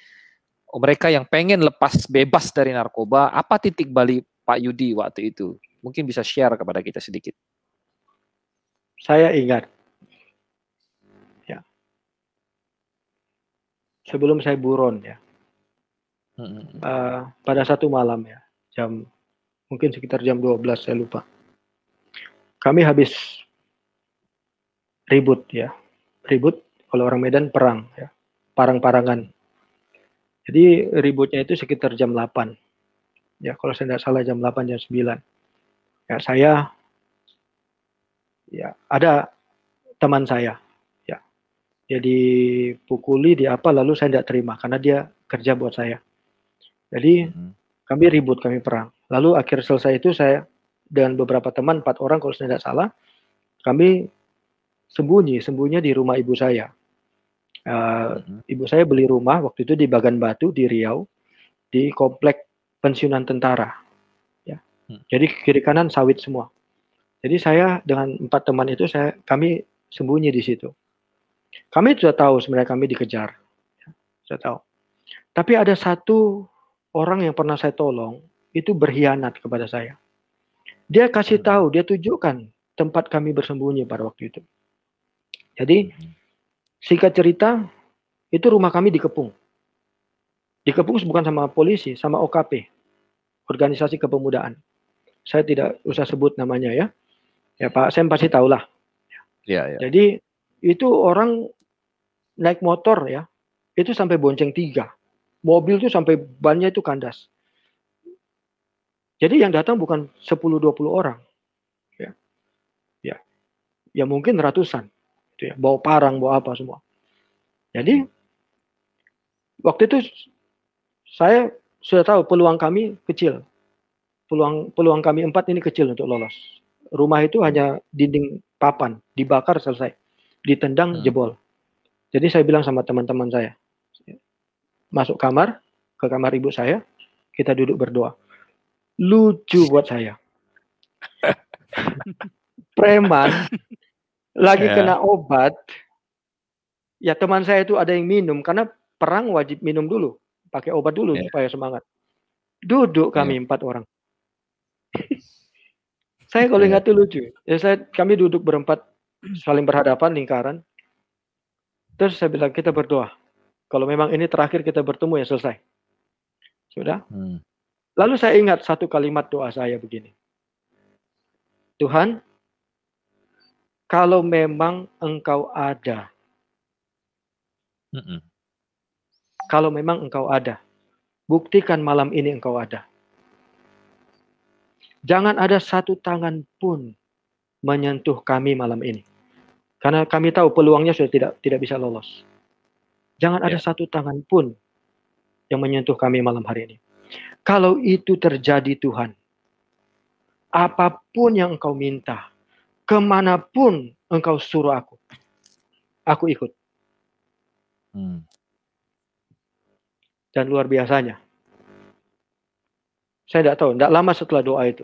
mereka yang pengen lepas bebas dari narkoba, apa titik balik Pak Yudi waktu itu? Mungkin bisa share kepada kita sedikit. Saya ingat sebelum saya buron ya. Uh, pada satu malam ya, jam mungkin sekitar jam 12 saya lupa. Kami habis ribut ya. Ribut kalau orang Medan perang ya. Parang-parangan. Jadi ributnya itu sekitar jam 8. Ya, kalau saya tidak salah jam 8 jam 9. Ya, saya ya ada teman saya dia dipukuli di apa lalu saya tidak terima karena dia kerja buat saya jadi hmm. kami ribut kami perang lalu akhir selesai itu saya dengan beberapa teman empat orang kalau saya tidak salah kami sembunyi sembunyi di rumah ibu saya uh, hmm. ibu saya beli rumah waktu itu di Bagan Batu di Riau di komplek pensiunan tentara ya hmm. jadi kiri kanan sawit semua jadi saya dengan empat teman itu saya kami sembunyi di situ kami sudah tahu sebenarnya kami dikejar. Saya tahu. Tapi ada satu orang yang pernah saya tolong, itu berkhianat kepada saya. Dia kasih hmm. tahu, dia tunjukkan tempat kami bersembunyi pada waktu itu. Jadi, singkat cerita, itu rumah kami dikepung. Dikepung bukan sama polisi, sama OKP, Organisasi Kepemudaan. Saya tidak usah sebut namanya ya. Ya Pak, saya pasti tahu lah. Ya, ya. Jadi itu orang naik motor ya, itu sampai bonceng tiga. Mobil itu sampai bannya itu kandas. Jadi yang datang bukan 10-20 orang. Ya. ya. Ya mungkin ratusan. Gitu ya. Bawa parang, bawa apa semua. Jadi waktu itu saya sudah tahu peluang kami kecil. Peluang peluang kami empat ini kecil untuk lolos. Rumah itu hanya dinding papan, dibakar selesai. Ditendang Hmm. jebol. Jadi saya bilang sama teman-teman saya, masuk kamar, ke kamar ibu saya, kita duduk berdoa. Lucu buat saya. (laughs) Preman lagi Ya. kena obat. Ya teman saya itu ada yang minum karena perang wajib minum dulu, pakai obat dulu Ya. supaya semangat. Duduk kami empat orang. (laughs) saya kalau Ya. ingat itu lucu. Ya saya kami duduk berempat saling berhadapan lingkaran. Terus saya bilang kita berdoa. Kalau memang ini terakhir kita bertemu ya selesai. Sudah. Hmm. Lalu saya ingat satu kalimat doa saya begini. Tuhan, kalau memang engkau ada, Mm-mm. kalau memang engkau ada, buktikan malam ini engkau ada. Jangan ada satu tangan pun menyentuh kami malam ini. Karena kami tahu peluangnya sudah tidak tidak bisa lolos. Jangan ada Ya. satu tangan pun yang menyentuh kami malam hari ini. Kalau itu terjadi Tuhan, apa pun yang engkau minta, ke mana pun engkau suruh aku, aku ikut. Hmm. Dan luar biasanya, saya tidak tahu, tidak lama setelah doa itu,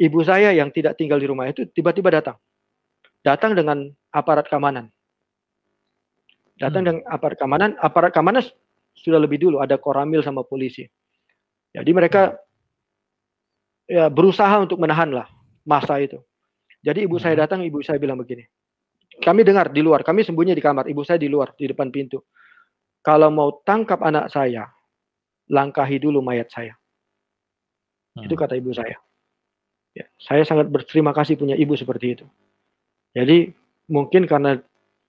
ibu saya yang tidak tinggal di rumah itu tiba-tiba datang. Datang dengan aparat keamanan. Datang Hmm. dengan aparat keamanan, aparat keamanan sudah lebih dulu, ada koramil sama polisi. Jadi mereka ya berusaha untuk menahan lah masa itu. Jadi ibu saya Hmm. datang, ibu saya bilang begini. Kami dengar di luar, kami sembunyi di kamar, ibu saya di luar, di depan pintu. Kalau mau tangkap anak saya, langkahi dulu mayat saya. Itu Hmm. kata ibu saya. Ya, saya sangat berterima kasih punya ibu seperti itu. Jadi mungkin karena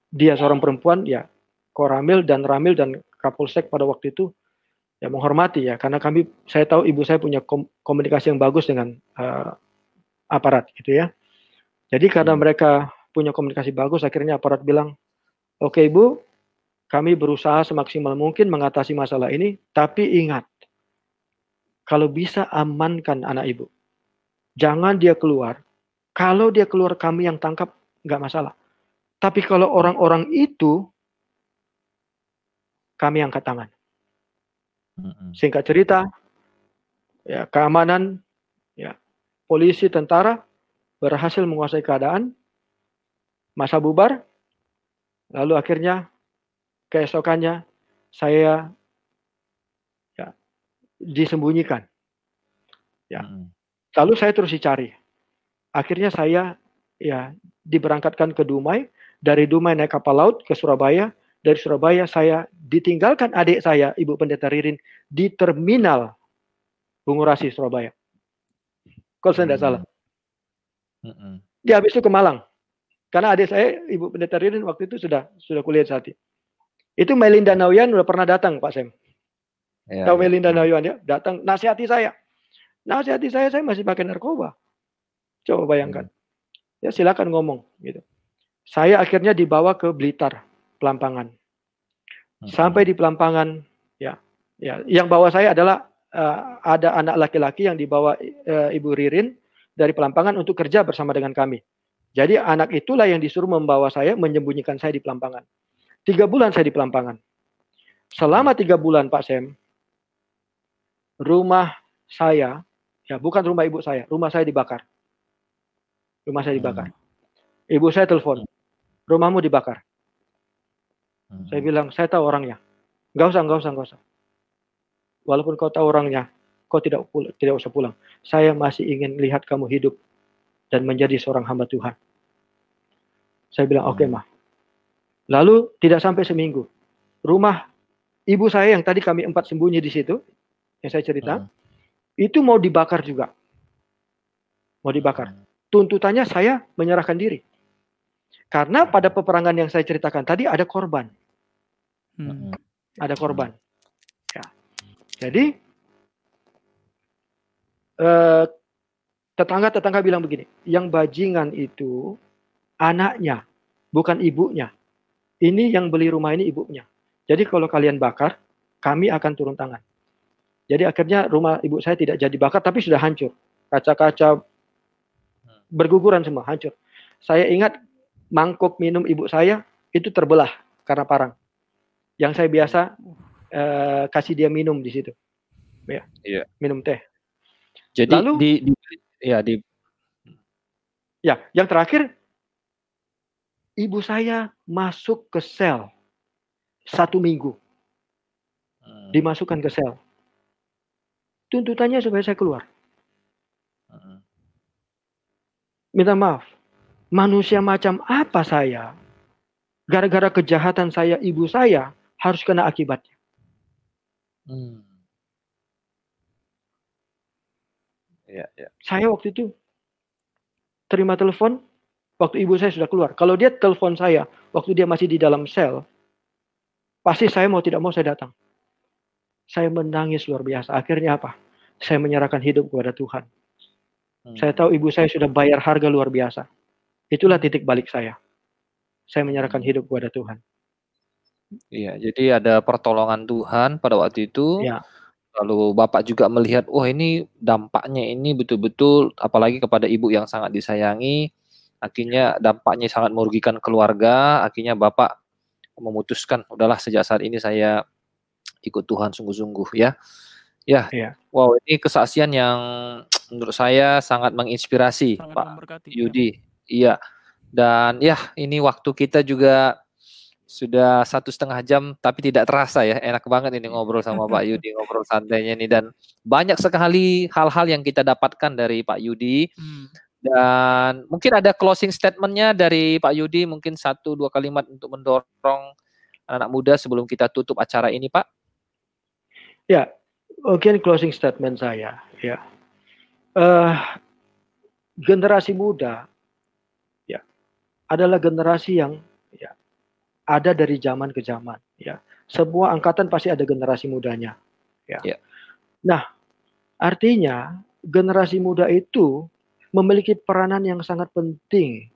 dia seorang perempuan, ya Koramil dan Ramil dan Kapolsek pada waktu itu ya menghormati ya karena kami saya tahu ibu saya punya kom- komunikasi yang bagus dengan eh, aparat gitu ya. Jadi karena Hmm. mereka punya komunikasi bagus akhirnya aparat bilang, "Oke Ibu, kami berusaha semaksimal mungkin mengatasi masalah ini, tapi ingat kalau bisa amankan anak Ibu. Jangan dia keluar. Kalau dia keluar kami yang tangkap nggak masalah. Tapi kalau orang-orang itu kami angkat tangan." Mm-mm. Singkat cerita, ya keamanan, ya polisi, tentara berhasil menguasai keadaan, masa bubar, lalu akhirnya keesokannya saya ya, disembunyikan. Ya. Mm-mm. Lalu saya terus dicari. Akhirnya saya ya diberangkatkan ke Dumai, dari Dumai naik kapal laut ke Surabaya, dari Surabaya saya ditinggalkan adik saya, Ibu Pendeta Ririn, di terminal Bungurasi Surabaya. Kalau saya tidak Hmm. salah. Mm-mm. Dia habis itu ke Malang. Karena adik saya, Ibu Pendeta Ririn waktu itu sudah sudah kuliah di Sati. Itu Melinda Nauyan udah pernah datang Pak Sem. Ya, Tahu ya. Melinda Nauyan ya? Datang nasihati saya. Nasihati saya, saya masih pakai narkoba. Coba bayangkan. Ya silakan ngomong gitu. Saya akhirnya dibawa ke Blitar, Pelampangan. Mm-mm. Sampai di Pelampangan, ya, ya, yang bawa saya adalah eh, ada anak laki-laki yang dibawa eh, Ibu Ririn dari Pelampangan untuk kerja bersama dengan kami. Jadi anak itulah yang disuruh membawa saya menyembunyikan saya di Pelampangan. Tiga bulan saya di Pelampangan. Selama tiga bulan Pak Sem, rumah saya, ya bukan rumah ibu saya, rumah saya dibakar. Rumah saya dibakar. Ibu saya telepon, rumahmu dibakar. Mm-mm. Saya bilang, saya tahu orangnya. Nggak usah, nggak usah, nggak usah. Walaupun kau tahu orangnya, kau tidak tidak usah pulang. Saya masih ingin lihat kamu hidup dan menjadi seorang hamba Tuhan. Saya bilang, oke Hmm. mah. Lalu tidak sampai seminggu, rumah ibu saya yang tadi kami empat sembunyi di situ, yang saya cerita, Hmm. itu mau dibakar juga. Mau dibakar. Tuntutannya saya menyerahkan diri. Karena pada peperangan yang saya ceritakan tadi ada korban. Hmm. Ada korban. Ya. Jadi tetangga-tetangga bilang begini, yang bajingan itu anaknya, bukan ibunya. ini yang beli rumah ini ibunya. Jadi kalau kalian bakar, kami akan turun tangan. Jadi akhirnya rumah ibu saya tidak jadi bakar tapi sudah hancur. Kaca-kaca berguguran semua, hancur. Saya ingat mangkuk minum ibu saya itu terbelah karena parang. Yang saya biasa uh, kasih dia minum di situ. Ya. Iya. Minum teh. Jadi Lalu, di, di ya di Ya, yang terakhir ibu saya masuk ke sel satu minggu. Hmm. Dimasukkan ke sel. Tuntutannya supaya saya keluar. Hmm. Minta maaf. Manusia macam apa saya? Gara-gara kejahatan saya, ibu saya harus kena akibatnya. Hmm. Ya, ya. Saya waktu itu terima telepon waktu ibu saya sudah keluar. Kalau dia telepon saya waktu dia masih di dalam sel, pasti saya mau tidak mau saya datang. Saya menangis luar biasa. Akhirnya apa? Saya menyerahkan hidup kepada Tuhan. Hmm. Saya tahu ibu saya sudah bayar harga luar biasa. Itulah titik balik saya. Saya menyerahkan hidup kepada Tuhan. Iya, jadi ada pertolongan Tuhan pada waktu itu. Ya. Lalu Bapak juga melihat, oh ini dampaknya ini betul-betul apalagi kepada ibu yang sangat disayangi, akhirnya dampaknya sangat merugikan keluarga, akhirnya Bapak memutuskan, udahlah sejak saat ini saya ikut Tuhan sungguh-sungguh ya. Ya, ya. wow ini kesaksian yang menurut saya sangat menginspirasi sangat Pak. Yudi. Ya. Iya, dan ya ini waktu kita juga sudah satu setengah jam tapi tidak terasa ya. Enak banget ini ngobrol sama Pak Yudi (laughs) ngobrol santainya ini. Dan banyak sekali hal-hal yang kita dapatkan dari Pak Yudi. Hmm. dan mungkin ada closing statementnya dari Pak Yudi mungkin satu dua kalimat untuk mendorong anak muda sebelum kita tutup acara ini Pak. Ya mungkin closing statement saya ya. Uh, generasi muda ya adalah generasi yang ada dari zaman ke zaman ya. Sebuah angkatan pasti ada generasi mudanya ya. Yeah. nah artinya generasi muda itu memiliki peranan yang sangat penting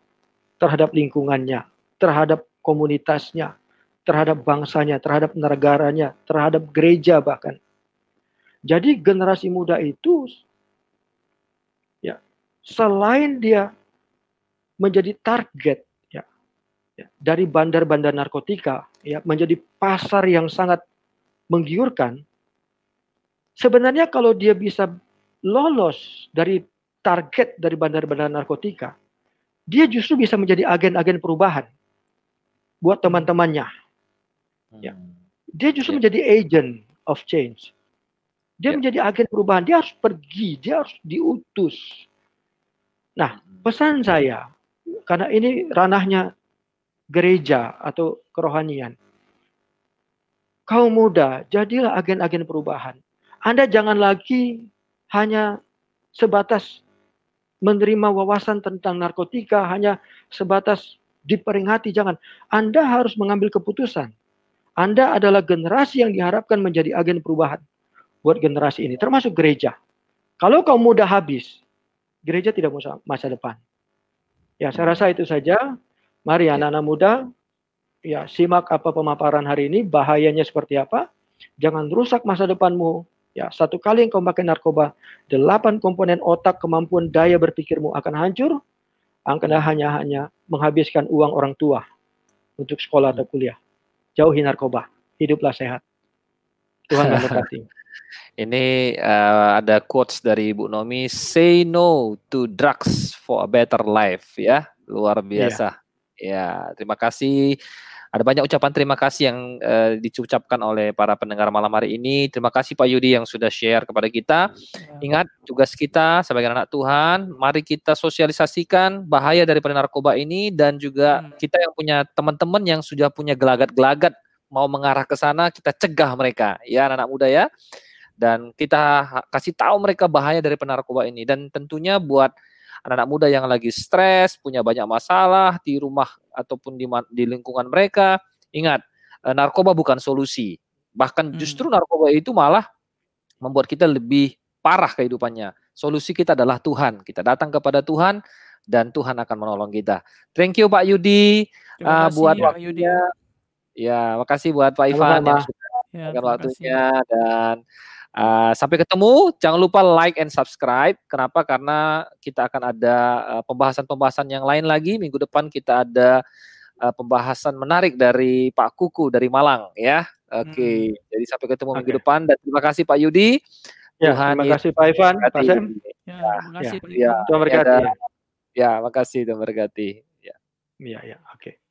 terhadap lingkungannya terhadap komunitasnya terhadap bangsanya terhadap negaranya terhadap gereja bahkan. Jadi generasi muda itu ya selain dia menjadi target ya, dari bandar-bandar narkotika ya menjadi pasar yang sangat menggiurkan. Sebenarnya kalau dia bisa lolos dari target dari bandar-bandar narkotika, dia justru bisa menjadi agen-agen perubahan buat teman-temannya. Ya. Hmm. Dia justru ya. menjadi agent of change. Dia ya. menjadi agen perubahan. Dia harus pergi, dia harus diutus. Nah, hmm. pesan saya, karena ini ranahnya gereja atau kerohanian. Kaum muda, jadilah agen-agen perubahan. Anda jangan lagi hanya sebatas menerima wawasan tentang narkotika, hanya sebatas diperingati, jangan. Anda harus mengambil keputusan. Anda adalah generasi yang diharapkan menjadi agen perubahan buat generasi ini, termasuk gereja. Kalau kaum muda habis, gereja tidak masa depan. Ya, saya rasa itu saja. Mari ya. anak-anak muda, ya simak apa pemaparan hari ini, bahayanya seperti apa. Jangan rusak masa depanmu. Ya, satu kali engkau pakai narkoba, delapan komponen otak, kemampuan daya berpikirmu akan hancur. Anda hanya hanya menghabiskan uang orang tua untuk sekolah atau kuliah. Jauhi narkoba, hiduplah sehat. Tuhan memberkati. (laughs) Ini uh, ada quotes dari Ibu Nomi, say no to drugs for a better life ya. Luar iya. biasa. Yeah. Ya, terima kasih. Ada banyak ucapan terima kasih yang uh, diucapkan oleh para pendengar malam hari ini. Terima kasih Pak Yudi yang sudah share kepada kita. Ya. Ingat tugas kita sebagai anak Tuhan, mari kita sosialisasikan bahaya daripada narkoba ini dan juga hmm. kita yang punya teman-teman yang sudah punya gelagat-gelagat mau mengarah ke sana, kita cegah mereka ya anak-anak muda ya. Dan kita kasih tahu mereka bahaya dari narkoba ini dan tentunya buat anak-anak muda yang lagi stres, punya banyak masalah di rumah ataupun di, di lingkungan mereka, ingat eh, narkoba bukan solusi. Bahkan hmm. justru narkoba itu malah membuat kita lebih parah kehidupannya. Solusi kita adalah Tuhan. Kita datang kepada Tuhan dan Tuhan akan menolong kita. Thank you Pak Yudi uh, buat Pak waktunya. Yudi. Ya, makasih buat Pak Ivan Sama-sama. yang sudah Ya, terima waktunya kasih. dan uh, sampai ketemu. Jangan lupa like and subscribe. Kenapa? Karena kita akan ada uh, pembahasan-pembahasan yang lain lagi. Minggu depan kita ada uh, pembahasan menarik dari Pak Kuku dari Malang ya. Oke, jadi sampai ketemu minggu Oke. depan dan terima kasih Pak Yudi. Ya, Tuhan terima kasih Pak Ivan, Pak. Sam. Ya, terima kasih Pak Ya, Ivan. Tuhan berkati. Ya, ya, makasih Tuhan berkati. Ya. ya, ya. oke.